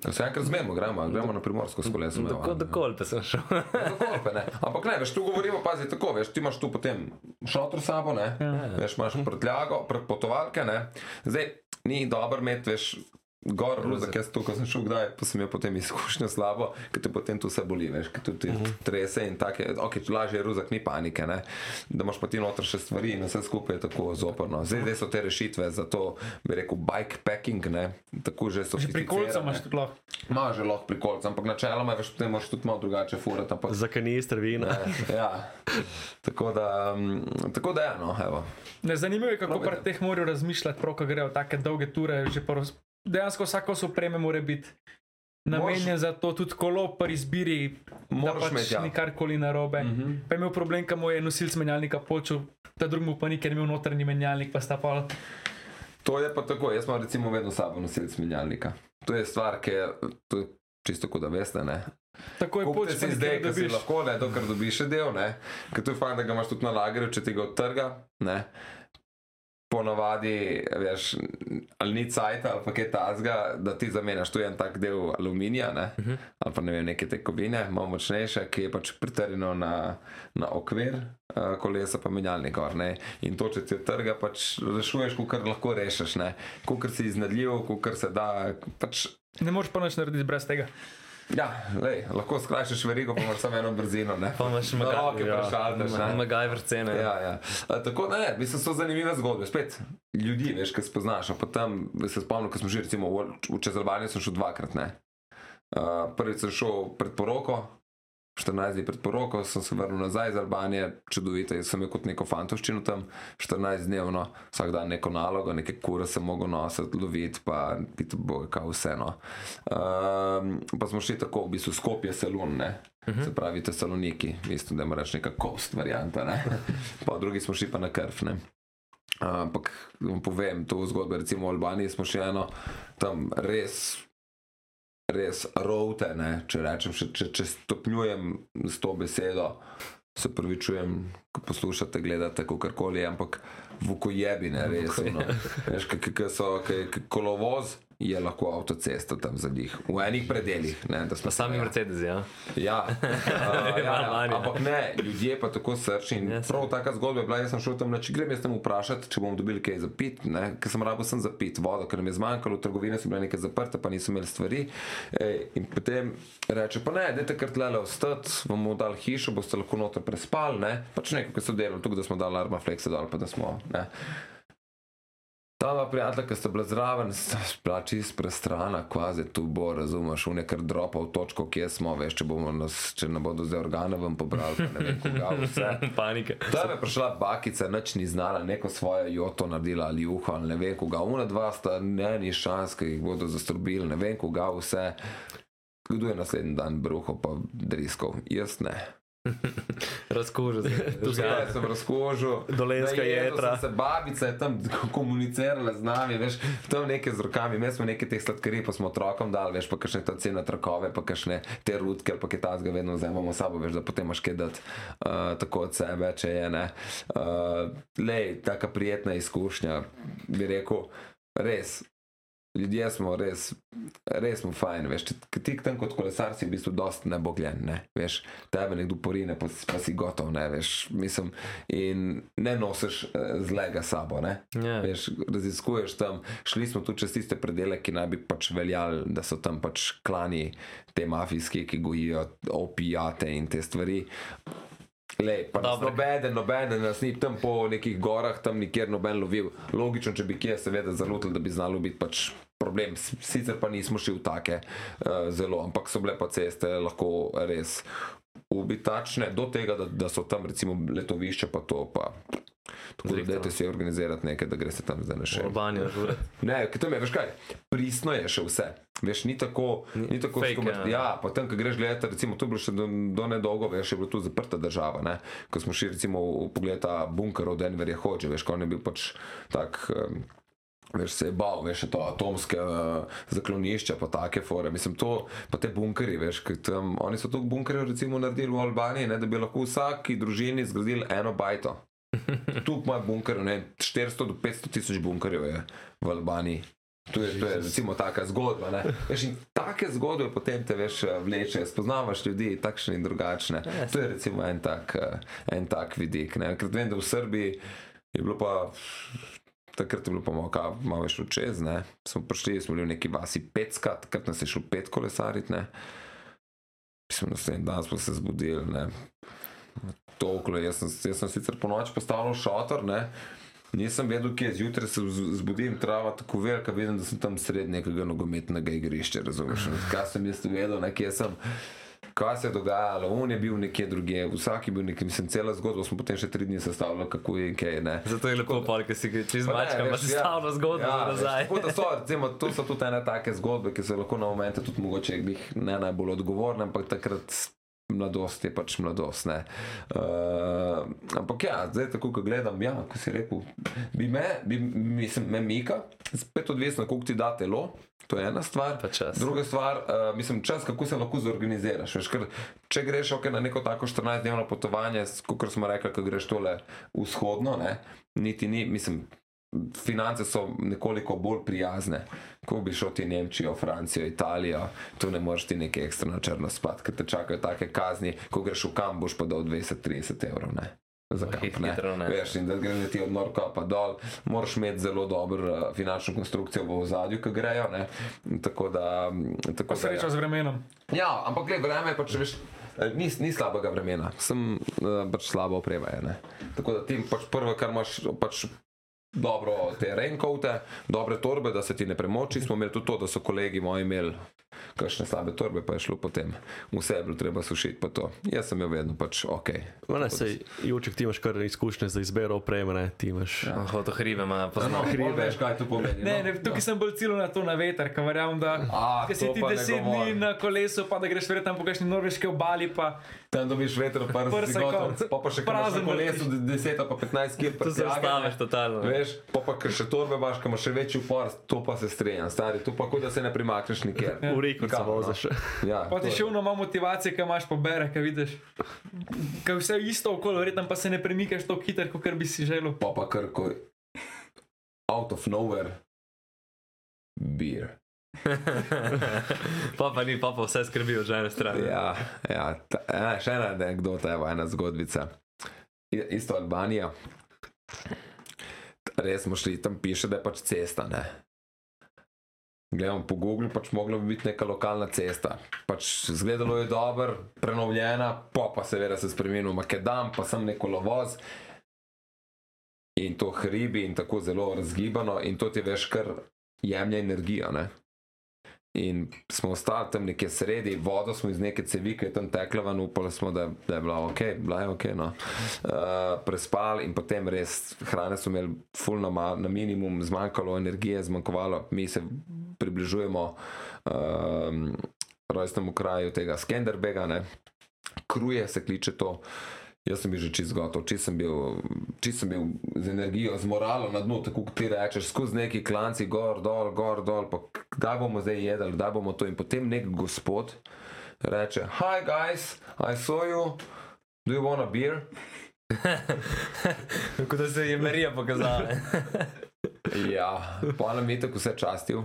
Se enkrat zmemo, gremo, gremo na primorsko s kolesom. Tako do kolpe sem šel. Ja, Kolpe, ne. Ampak ne, veš, tu govorimo, pazi tako, veš, ti imaš tu potem šotor sabo, ne, Ja. veš, imaš prtljago, pr- potovalke, ne. Zdaj, ni dobro imeti, veš, gor, ruzak, jaz to, ko sem šel kdaj, pa sem imel potem izkušnjo slabo, ker te potem tu vse boli, veš, ker tu ti trese in take, ok, lažje je ruzak, ni panike, ne, da imaš pa ti noter še stvari in vse skupaj je tako zoprno. Zdaj, zdaj so te rešitve za to, bi rekel, bikepacking, ne, tako že so. Že pri kolcu imaš tudi lahko. Imaš že lahko pri kolcu, ampak načeloma, veš, potem moraš tudi malo drugače furati, ampak Za kanister vina. Ne, ja. Tako da, um, tako da, ja, no, evo. Ne, zanimivo je, kako pri teh morajo razmišljati, ko grejo take dolge ture. že roz- Dejansko vsako sopreme mora biti namenjen za to, tudi kolo pri izbiri, da Moraš pač imeti, ja. karkoli narobe. Mm. -hmm. Pa je imel problem, ko mu je nosilc menjalnika počel, ta drugi pa ni, ker je imel notranji menjalnik, pa sta pa. To je pa tako, jaz imam recimo vedno sabo nosilec menjalnika. To je stvar, ki je, to je čisto kot da veste, ne. Tako je počel, si zdaj, ker si lahko, ne, dokler dobiš še del, ne. Ker to je fajn, da ga imaš tudi na lagerju, če ti ga odtrga, ne. Ponavadi, veš, ali ni cajt ali pa kaj tazga, da ti zamenjaš tu en tak del aluminija, ne, uh -huh. ali pa ne vem, neke te kovine, malo močnejše, ki je pač pritrjeno na, na okvir uh, kolesa, pa menjalnik gor, ne. In to, če ti odtrga, pač rešuješ, kar lahko rešiš, ne. Kukor si iznadljiv, kukor se da, pač Ne moreš pa nič narediti brez tega. Ja, lej, lahko skrajšaš verigo, pa imaš samo eno brzino. Ne? Pa imaš roke prešaltaš. ne. Magajver cene. Ja, ja. A, tako da ne, mislim, so zanimive zgodbe. Spet ljudi, veš, ki spoznaš. tam se spomnim, ko smo že recimo v, v čez Albanijo šel dvakrat. Ne. Uh, prvič sem šel pred poroko, 14 dni pred poroko, sem se vrnil nazaj iz Albanije, čudovito, jaz sem imel kot neko fantoščino tam, 14 dnevno, vsak dan neko nalogo, neke kure sem mogel nositi, loviti, pa biti boje, kao vseeno. Um, pa smo šli tako, v bistvu skopje salon, ne. Uh -huh. Se pravi, te saloniki, mislim, da reč neka kost varianta, ne. pa drugi smo šli pa na krv, ne. Ampak vam povem, to zgodbo, recimo v Albaniji smo še eno tam res, res route, ne, če rečem, še, če, če stopnjujem s to besedo, se pravi, čujem, ko poslušate, gledate, kakorkoli, ampak vukojebine, res. No. Veš, kako so, kaj, kaj kolovoz je lahko avtocesta tam za njih, v enih predeljih. Ne, Pa sami. Mercedes, ja. Ja, uh, ja, ja. Ampak ne, ljudje pa tako srčni. Ja, prav taka zgodba je bila, jaz sem šel tam, če grem jaz tam vprašati, če bom dobil kaj za pit, ne, ker sem rabo sem za pit vodo, ker nam je zmanjkalo, trgovine so bile nekaj zaprte, pa niso imeli stvari. E, in potem reče, pa ne, dajte kar tlele ostati, vam bomo dali hišo, boste lahko noter prespali, ne, pač nekaj, ki so delali, tukaj da smo dali arma flexe dol, pa da smo, ne. Ta dva prijatelja, ki sta bila zraven, sta bila čist prestrana, kvazi tu bo, razumeš, v nekar dropa v točko, kje smo, veš, če nas, če ne bodo zdaj organe vam pobrali, ne vem, koga vse. Panike. Tam je prišla bakica, nič ni znala, neko svojo joto naredila ali uho, ali ne vem, koga. Una dva sta ne ni šans, ki jih bodo zastrobili, ne vem, koga vse. Kdo je naslednji dan bruhal, pa driskal? Jaz ne. Razkužil se. Tu se Ja, sem razkožil. Dolenjska Najedel jedra. Se babica je tam komunicirala z nami, veš, tam neke z rokami, mi smo nekaj teh sladkarij, pa smo otrokom dali, veš, pa kakšne ta cena trakove, pa kakšne te rutke, pa kaj tazga vedno vzamemo s sabo, veš, da potem imaš kaj dati uh, tako od sebe, če je ne. Uh, lej, taka prijetna izkušnja, bi rekel, res. Ljudje smo res, res smo fajn, veš, če ti tam kot kolesar si v bistvu dost nebogljen, ne, veš, tebe nekdo porine, pa, pa si gotov, ne, veš, mislim, in ne nosiš eh, zlega sabo, ne, Ja. veš, raziskuješ tam, šli smo tu čez tiste predele, ki naj bi pač veljali, da so tam pač klani, te mafijski, ki gojijo opijate in te stvari. Lej, pa nas nobeden, nobeden nas ni tam po nekih gorah, tam nikjer noben lovil. Logično, če bi kje seveda zalutili, da bi znalo biti pač problem. Sicer pa nismo šli v take uh, zelo, ampak so bile pa ceste lahko res ubitačne, do tega, da, da so tam recimo letovišče, pa to pa. Tako da dajte si organizirati nekaj, da greste tam zdaj na še. Urbani, žure. Ne, tam je, veš kaj, pristno je še vse. Veš, ni tako, ni tako fake, skomer, ja. ja, pa tam, ko greš gledati, recimo, to je bilo še do, do nedolgo, veš, je bila tu zaprta država, ne. Ko smo šli, recimo, v pogled ta bunker od Denverja Hoče, veš, ko on je bil pač tak. Um, Veš, se je bal, veš, to atomske uh, zaklonišča, pa take fore. Mislim, to, pa te bunkeri, veš, ker tam, oni so tu bunkerje recimo naredili v Albaniji, ne, da bi lahko vsaki družini zgradili eno bajto. Tu ima bunker, ne, 400 do 500 tisoč bunkerjev je v Albaniji. To je, to je recimo taka zgodba. ne. Veš, in take zgodbe potem te veš eh, vleče, spoznavaš ljudi, takšne in drugačne. To je recimo en tak, eh, en tak vidik. ne. Ker vem, da v Srbiji je bilo pa. Takrat je bilo pa malo, ka- malo šlo čez, ne. Smo prišli, smo bili v neki vasi Petska, takrat nas je šlo pet kolesariti. Mislim, naslednji dan smo se zbudili, ne. Tokle, jaz sem, jaz sem sicer po noči postavil šotor, ne. Nisem vedel, kje je zjutraj se zbudim, trava tako velika, vidim, da sem tam sredi nekega nogometnega igrišča, razumeš? Kaj sem jaz vedel, ne, kje sem. Kaj se je dogajalo, on je bil nekje drugje, vsak je bil nekje, mislim, cela zgodba smo potem še tri dni sestavljali, kako je in kaj ne. Zato je lepo, pol, ki si ga čez mačka, pa veš, si ja. stavlja zgodbo Ja, za nazaj. veš, da so, recimo, to so tudi ene take zgodbe, ki so lahko na momente tudi mogoče ne najbolj odgovorne, ampak takrat mladost je pač mladost. Ne. Uh, ampak ja, zdaj tako, ko gledam, ja, ko si rekel, bi me, bi, mislim, me mika, spet odvisno, koliko ti da telo. To je ena stvar. Druga stvar, uh, mislim, čas, kako se lahko zorganiziraš. Veš, ker, če greš okay, na neko tako 14-dnevno potovanje, kot smo rekli, ko greš tole vzhodno, ne, niti ni, mislim, finance so nekoliko bolj prijazne. Ko bi šel ti Nemčijo, Francijo, Italijo, tu ne moreš ti nekaj ekstra na črno spati, ker te čakajo take kazni, ko greš v kam, boš pa dal 20-30 evrov. Ne. Za kamp, hit- ne. hitro, ne. Veš, in da gre ti od Norka pa dol, moraš imeti zelo dobro uh, finančno konstrukcijo v ozadju, ki grejo. Ne. Tako da. Tako Pa da, sreča z vremenom. Ja, ampak gled, vreme je pač, veš, eh, ni, ni slabega vremena, sem uh, pač slabo oprema. je, ne. Tako da ti pač prvo, kar imaš, pač dobro te raincoate, dobre torbe, da se ti ne premoči. Smo imeli tudi to, da so kolegi moji imeli kakšne slabe torbe, pa je šlo potem. Vse je bilo treba sušiti, pa to. Jaz sem jo vedno pač ok. Ma Ne, sej, Juček, ti imaš kar izkušnje za izbiro opreme, ne, ti imaš. Ja. Oh, to hribe ima, No, poznam. hribe, veš, kaj to pomeni. Ne, no? ne, tukaj sem bolj cilil na to na veter, ker verjamem, da A, si ti pa deset dni na kolesu, pa da greš verjetno po kakšni norveški obali, pa Tam dobiš veter, pa Prsa si gotov, konc. pa pa še Prazen kolesu 10 pa 15 kg. To se ustaveš totalno. Veš, pa pa še torbe imaš, ki imaš še večji upor, to pa se strenjam, stari, to pa kot da se ne primakneš nikjer. V reku se Nikamor, no. voziš. Ja, Pa ti je- še uno ima motivacije, ki imaš pobere, ki vidiš. Ker vse je isto okolo, verjetno pa se ne premikaš tako hitro, kot bi si želel. Pa pa kar ko out of nowhere, beer. Pa pa ni, pa pa vse skrbi od žene strani. Ja, ja ta, ena, še ena anekdota, evo, ena zgodbica. I, isto Albanija. Res smo šli, tam piše, da je pač cesta. Ne? Gledamo po Google, pač mogla bi biti neka lokalna cesta. Pač zgledalo je dobro, prenovljena, pa pa seveda se spremenil Makedam, pa sem neko lovoz. In to hribi in tako zelo razgibano, in to ti veš, kar jemlje energijo. Ne? In smo ostali tam nekje sredi, vodo smo iz neke cevi, ki je tam tekla ven, upali smo, da, da je bila ok, bila je ok. No. Uh, prespali in potem res hrane smo imeli full na, na minimum, zmanjkalo energije, zmanjkovalo, mi se približujemo um, rojstnemu kraju tega Skenderbega, ne. kruje se kliče to. Jaz sem bil že čist gotov, čist sem bil, čist sem bil z energijo, z moralom na dnu, tako kot ti rečeš, skozi neki klanci, gor, dol, gor, dol, pa kdaj bomo zdaj jedli, kdaj bomo to. In potem nek gospod reče: Hi guys, I saw you, do you want a beer? Kot da se je Marija pokazala. Ja, pa nam je tako vse častil.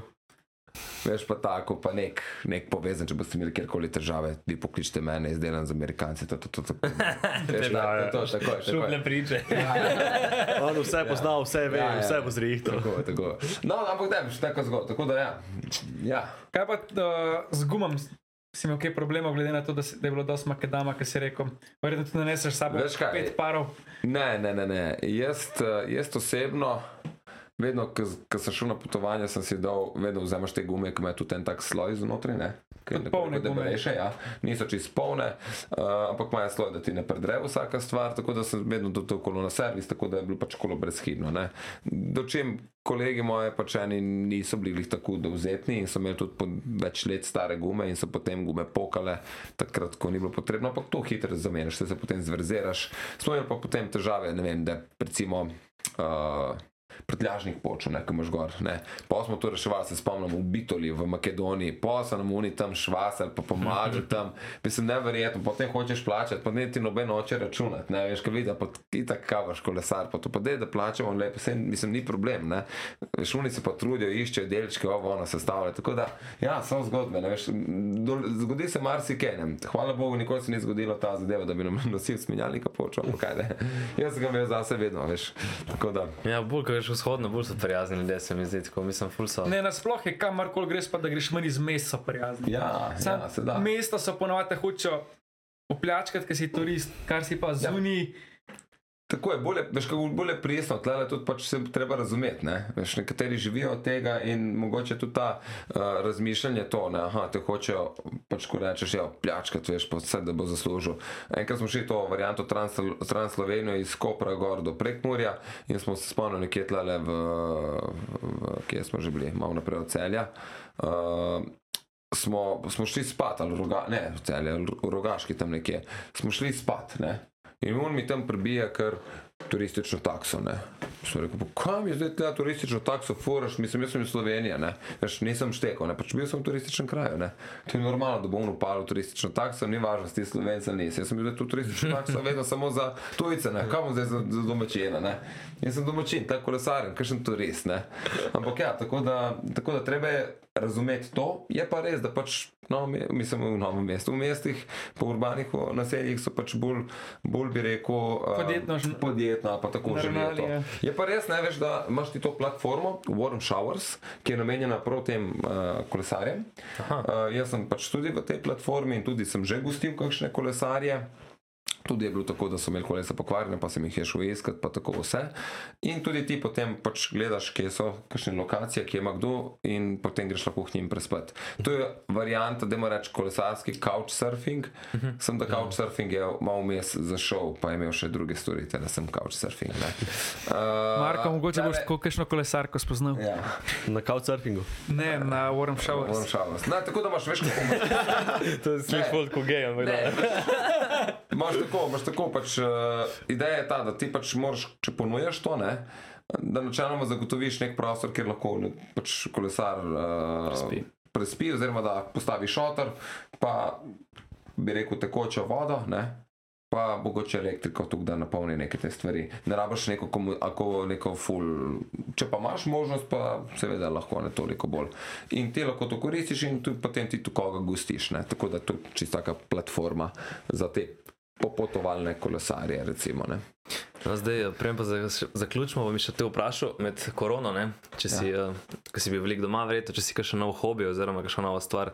Veš pa tako, pa nek, nek povezan, če boste imeli kjerkoli težave, vi pokličite mene, izdelan z Amerikanci. To, to, to, to. Veš, Ja, to, to, tako, Šuple priče. On vse pozna, vse ve, Ja, ja. vse bo zrihtal. Tako, tako. No, ampak da, še tako zgodbo. Tako da ja. ja. Kaj pa uh, z gumom? Si imel kaj problemov, glede na to, da, si, da je bilo dosti makedama, ki si rekel, verjetno tudi naneseš sabo Veš kaj? pet parov. Ne, ne, ne. ne. Jaz, eh, jaz osebno, vedno, ko sem šel na potovanje, sem si dal, vedno vzameš te gume, ki imajo tudi en tak sloj znotraj. Ne? Je Tudi polne debelejše, ja. niso čisto polne, uh, ampak imajo sloj, da ti ne predre vsaka stvar, tako da sem vedno do to kolo na servis, tako da je bilo pač kolo brezhibno. ne. Dočim kolegi moje pač eni niso bili tako dovzetni in so imeli tudi več let stare gume in so potem gume pokale, takrat, ko ni bilo potrebno, ampak to hitro zamenjaš, se, potem zverzeraš. Smo imeli pa potem težave, ne vem, da recimo. Uh, Prtljažnik počel, ne, ko imaš gor. Ne. Pa smo to reševali, se spomnim, v Bitoli, v Makedoniji, pa so nam oni tam švasali, pa pomagali tam. Mislim, neverjetno, potem hočeš plačati, pa ne ti noben oče računati, ne veš, kaj vidi, pa ti tako kavaš kolesar, pa to pa dej, da plačamo lepo, se, mislim, ni problem, ne. Veš, oni se pa trudijo, iščejo delčke, ovo, ono sestavljajo. Tako da, ja, so zgodbe, ne veš, do, zgodi se marsikaj, ne. Hvala Bogu, nikoli se ni zgodilo ta zadeva, da bi nam nosil smenjalnika počel, kaj ne. Jaz sem ga imel zase vedno, veš. Tako da. Ja, bolj kot vzhodno, bolj so prijazni ljudje, se mi zdi, tako mislim, full so. Ne, nasploh je kamorkoli greš, pa da greš manj iz mesta prijazni. Ja, Sam, ja, se da. Mesta so ponovadi hočejo opljačkati, ker si turist, kar si pa zunaj. Tako je, bolje, veš, kako bolj je prijesno, tle tudi pač se treba razumeti. Ne? Veš, nekateri živijo od tega in mogoče tudi ta uh, razmišljanje to, ne, aha, te hočejo, pač ko rečeš, ja, pljačkati, veš, pa vse, da bo zaslužil. Enkrat smo šli to varianto trans, trans Slovenijo iz Kopra gor do Prekmurja in smo se spomnili nekje tle v, v, kje smo že bili, malo naprej od celja. Uh, Smo, smo šli spat, ali v roga, ne, v v rogaški tam nekje. Smo šli spat, ne. In on mi tam prebija kar turistično takso. Ne. Sem rekel, kam je zdaj ta turistično takso, furaš, mislim, jaz sem iz Slovenije, ne. Veš, nisem štekal, ne, pač bil sem v turističnem kraju, ne. To je normalno, da bom upal v turistično takso, ni važno, si ti slovenca nisi. Jaz sem bil tu turistično takso, vedno samo za tujce, ne, kam zdaj za, za domačina. Jaz sem domačin, tako kolesaren, kakšen turist, ne. Ampak ja, tako da, tako da treba je razumeti to, je pa res, da pač, no, mi- mislim, v novem mestu, v mestih, po urbanih naseljih so pač bolj, bolj bi rekel, um, Podjetno žn- podjetna, pa tako naravnali, to. ja. Je pa res, ne veš, da imaš ti to platformo, Warm Showers, ki je namenjena prav tem uh, kolesarjem. Uh, jaz sem pač tudi v tej platformi in tudi sem že gostil kakšne kolesarje. Tudi je bilo tako, da so imeli kolesa pokvarjene, pa sem jih je šel iskat, pa tako vse. In tudi ti potem pač gledaš, kje so, kakšne lokacije, kje ima kdo, in potem greš lahko k njim prespati. To je varianta, da ima reč kolesarski couchsurfing. Uh -huh. Sem da couchsurfing je malo vmes zašel, pa je imel še druge storitve, da sem couchsurfing. ne. Uh, Marko, mogoče tale- boš tako kakšno kolesarko spoznal. Ja, Na couchsurfingu. Ne, na Warm Warm Showers. Showers. Ne, tako da imaš veš, kako imaš. To je sliš bolj kot gej, ampak da. Tako, imaš tako pač, uh, ideja je ta, da ti pač moraš, če ponujaš to, ne, da načeloma zagotoviš nek prostor, kjer lahko ne, pač kolesar uh, Prespi. prespi, oziroma da postavi šotor, pa bi rekel tekočo vodo, ne, pa mogoče elektriko tukaj, da napolni neke te stvari. Ne rabiš neko, komu- ako neko full. Če pa imaš možnost, pa seveda lahko ne toliko bolj. In ti lahko to koristiš in tudi potem ti tu koga gustiš. Ne? Tako da to je čisto taka platforma za te popotovalne kolesarje, recimo. Ne? No, zdaj, prem pa za- zaključimo, bom še te vprašal med korono, ne? če si, ja. ko si bil veliko doma, verjetno, če si kakšen nov hobi oziroma kakšno novo stvar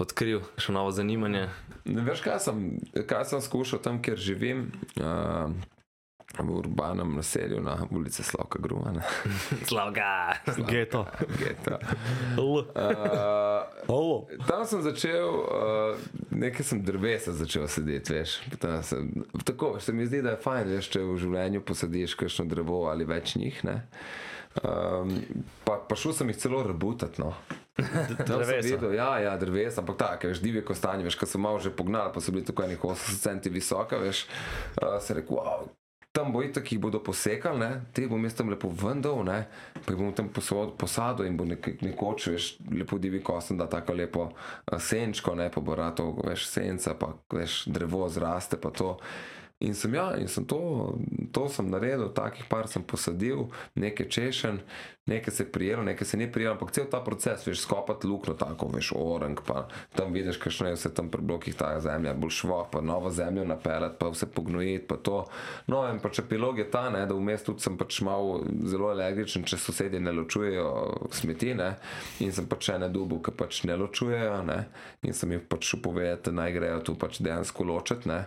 odkril, kakšno novo zanimanje. Veš, kaj sem, kaj sem skušal tam, kjer živim. Uh, V urbanem naselju na ulici Slavka Grumana. Slavga! Geto. Geta. L. Uh, Olo. tam sem začel, uh, nekaj sem drevesa začel sedeti, veš. Sem, tako se mi zdi, da je fajn, veš, če v življenju posadiš kakšno drevo ali več njih. Ne? Um, pa, pa šel sem jih celo rebutati. No. Drevesa. videl, ja, ja, drevesa, ampak tako, veš, divje kostanje, veš, ko sem malo že pognal, pa so bili tako enih 80 centi visoka, veš, uh, se rekel, wow, tam bo itak jih bodo posekali, ne, te bom jaz tam lepo vendal, ne, pa bom tam posod- posadil in bo nek, nekoč, veš, lepo divji kosten, da tako lepo uh, senčko, ne, pa bo rato, veš, senca, pa veš, drevo zraste, pa to. In sem ja, in sem to, to sem naredil, takih par sem posadil, nekaj češen, nekaj se je prijelo, nekaj se ni prijelo, ampak cel ta proces, veš, skopati luknjo, tako, veš, orang, pa tam vidiš, kakšno je vse tam pri blokih ta zemlja, bolj švo, pa novo zemljo napeljati, pa vse pognojiti, pa to. No, in pač epilog je ta, ne, da vmes tudi sem pač mal zelo alergičen, če sosedje ne ločujejo smeti, ne, in sem pač ene dubu, ki pač ne ločujejo, ne, in sem jim pač povedal, da naj grejo tu pač dejansko ločiti, ne.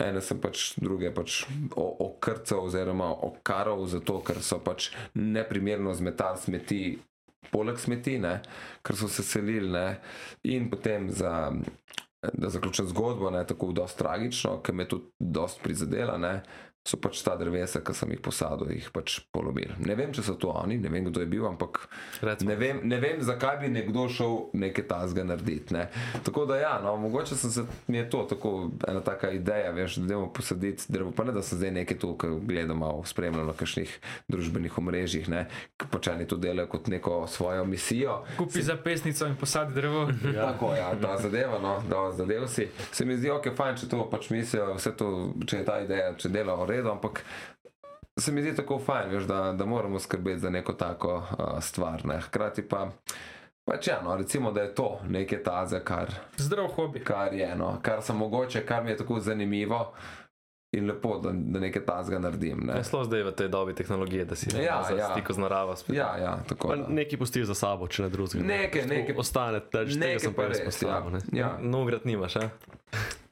Ene sem pač druge pač okrcal oziroma okaral zato, ker so pač neprimerno zmetali smeti poleg smeti, ne, ker so se selili. Ne, in potem za. Da zaključim zgodbo, ne tako dosti tragično, ki me je tudi dosti prizadela, ne, so pač ta drevesa, ki sem jih posadil, jih pač polomili. Ne vem, če so to oni, ne vem, kdo je bil, ampak Recimo. ne vem, ne vem zakaj bi nekdo šel nekaj tasga narediti. Ne. Tako da ja, no, mogoče sem se, mi je to tako ena taka ideja, veš, da idemo posaditi drevo, pa ne da sem zdaj nekaj tu, ki gledam malo spremljam na kakšnih družbenih omrežjih, ne, ki eni to delajo kot neko svojo misijo. Kupi zapestnico in posadi drevo. Ja. Tako, ja, ta zadeva, no, da zadev si. Se mi zdi, ok, fajn, če to pač mislijo, vse to, če je ta ideja, če dela v redu, ampak se mi zdi tako fajn, veš, da, da moramo skrbeti za neko tako uh, stvar. Ne. Hkrati pa, pač ja, no, recimo, da je to nekaj taze, kar, Zdrav hobi. kar je, no, kar sem mogoče, kar mi je tako zanimivo in lepo, da, da nekaj tazga naredim. Ne. Je zelo zdaj v tej dobi tehnologije, da si Ja, ja, ja. ja. stiku z naravo. Spet. Ja, ja, tako. Da. nekaj pustiš za sabo, če ne drugega. Nekaj, nekaj. Ostane, tež, tega Nekaj sem pa res postavil. ja. ja. No, grad nimaš, a?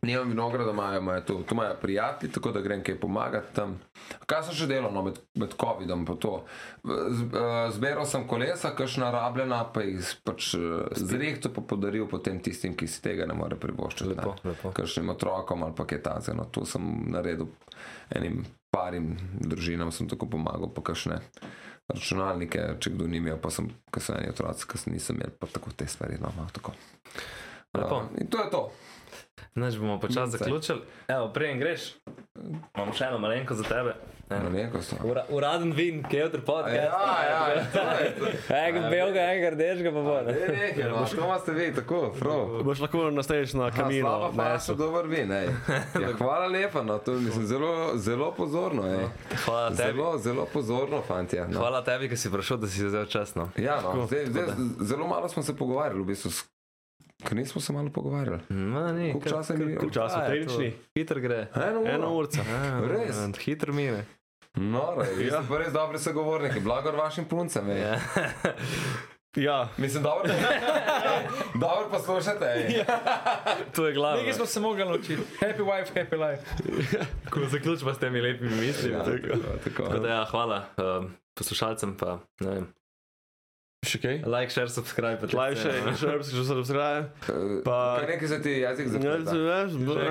Nimam vinograda, imajo, imajo tu, tu imajo prijatelji, tako da grem kaj pomagati tam. Kaj sem še delal no, med, med COVID-om? to? Z- eh, Zbiral sem kolesa, kakšna rabljena, pa jih pač zrehto pa podaril potem tistim, ki si tega ne more privoščiti. Lepo, ne. lepo. Kakšnim otrokom ali pa kaj takega. No, to sem naredil enim parim družinam, sem tako pomagal, pa kakšne računalnike, če kdo ni imel, pa sem, eni otroci, ki nisem imel, pa tako te stvari. No, malo tako. Lepo. Uh, in to je to. Neč bomo počasi zaključili. Evo, prej greš. Imam še eno malenko za tebe. No. Ura, uraden vin, Kevter podcast. Ja, ja, ja, je to. Enega belega, enega rdečega pa bo. ne? Ne, nekaj, no, što imate vi, tako, prav. Boš lahko nastaješ na kamino, Slaba fasa, meso. dober vin, ej. Ja, hvala lepa, no, to mislim zelo, zelo pozorno, ej. Hvala tebi. Zelo, zelo pozorno, fantje. No. Hvala tebi, ki si prišel, da si vzel čas. No. Ja, no, zdaj, zdaj, zelo malo smo se pogovarjali, v bistvu, ker nismo se malo pogovarjali. Koliko časa je kar- minilo? koliko Časa tehnični? Hitro gre. Eno uro. Eno urca. A, Res? ja, Hitro mine. Noro, vi ste pa res dobri sogovorniki, blagor vašim puncem. Ja. Ja, Mislim, dobro, dobro poslušate, ej. To je glavno. Nekaj smo se mogli naučiti. Happy wife, happy life. Ko zaključimo s temi lepimi mislimi. Ja, tako, Tako tako. da ja, hvala um, poslušalcem pa. ne vem, še kaj? Like, share, subscribe. pa te Live še, scene, no. še evropski, že se razgraje. Pa... Pa- Kaj nekaj se ti jezik Ja, začne?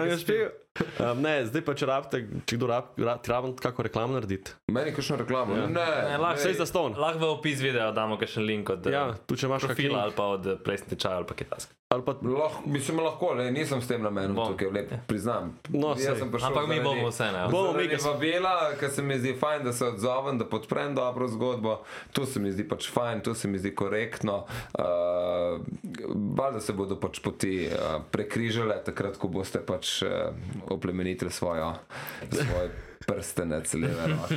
ne, spil. Um, ne, zdaj pa če rabite, če kdo rab, rab, ti rabim kako reklamo narediti. Meni kakšno reklamo? Ja. Ne, Ne, lahko Vse za ston. Lahko v opis videa damo kakšen link od Ja, ja, tu če imaš link. ali pa od eh, plesni tečaja ali pa kaj task. Ali pa, Lahko, mislim, lahko, le, nisem s tem namenom Bom. tukaj, lep, priznam. No, sej. sem prišel Ampak mi bomo vse, ne. Bomo mi, smo- vabila, ker se mi zdi fajn, da se odzovem, da podprem dobro zgodbo. Tu se mi zdi pač fajn, tu se mi zdi korektno. Uh, valjda se bodo pač poti uh, prekrižale, takrat, ko boste pač uh, oplemenitili svojo, svoj prstenec leve roke.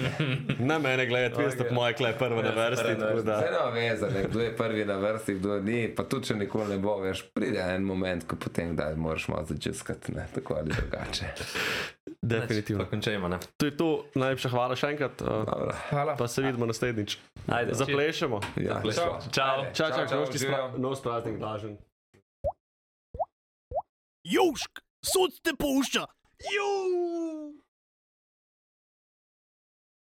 Na mene gledati, vi ste po moje klej prvo na vrsti. tako da- Vse nema veze, ne, kdo je prvi na vrsti, kdo ni, pa tudi če nikoli ne bo, veš, pride en moment, ko potem da moraš malo začuskati, ne, tako ali drugače. Definitivno. Pa končajmo, ne. To je to, najlepša hvala še enkrat, uh. Hvala. pa se vidimo naslednjič. Ajde, Zaplešemo. Ja. Čau. Čau. Ajde. Čau, čau, čau, živjo. nov praznik, blažen. Južk, sod te pušča. Juuu.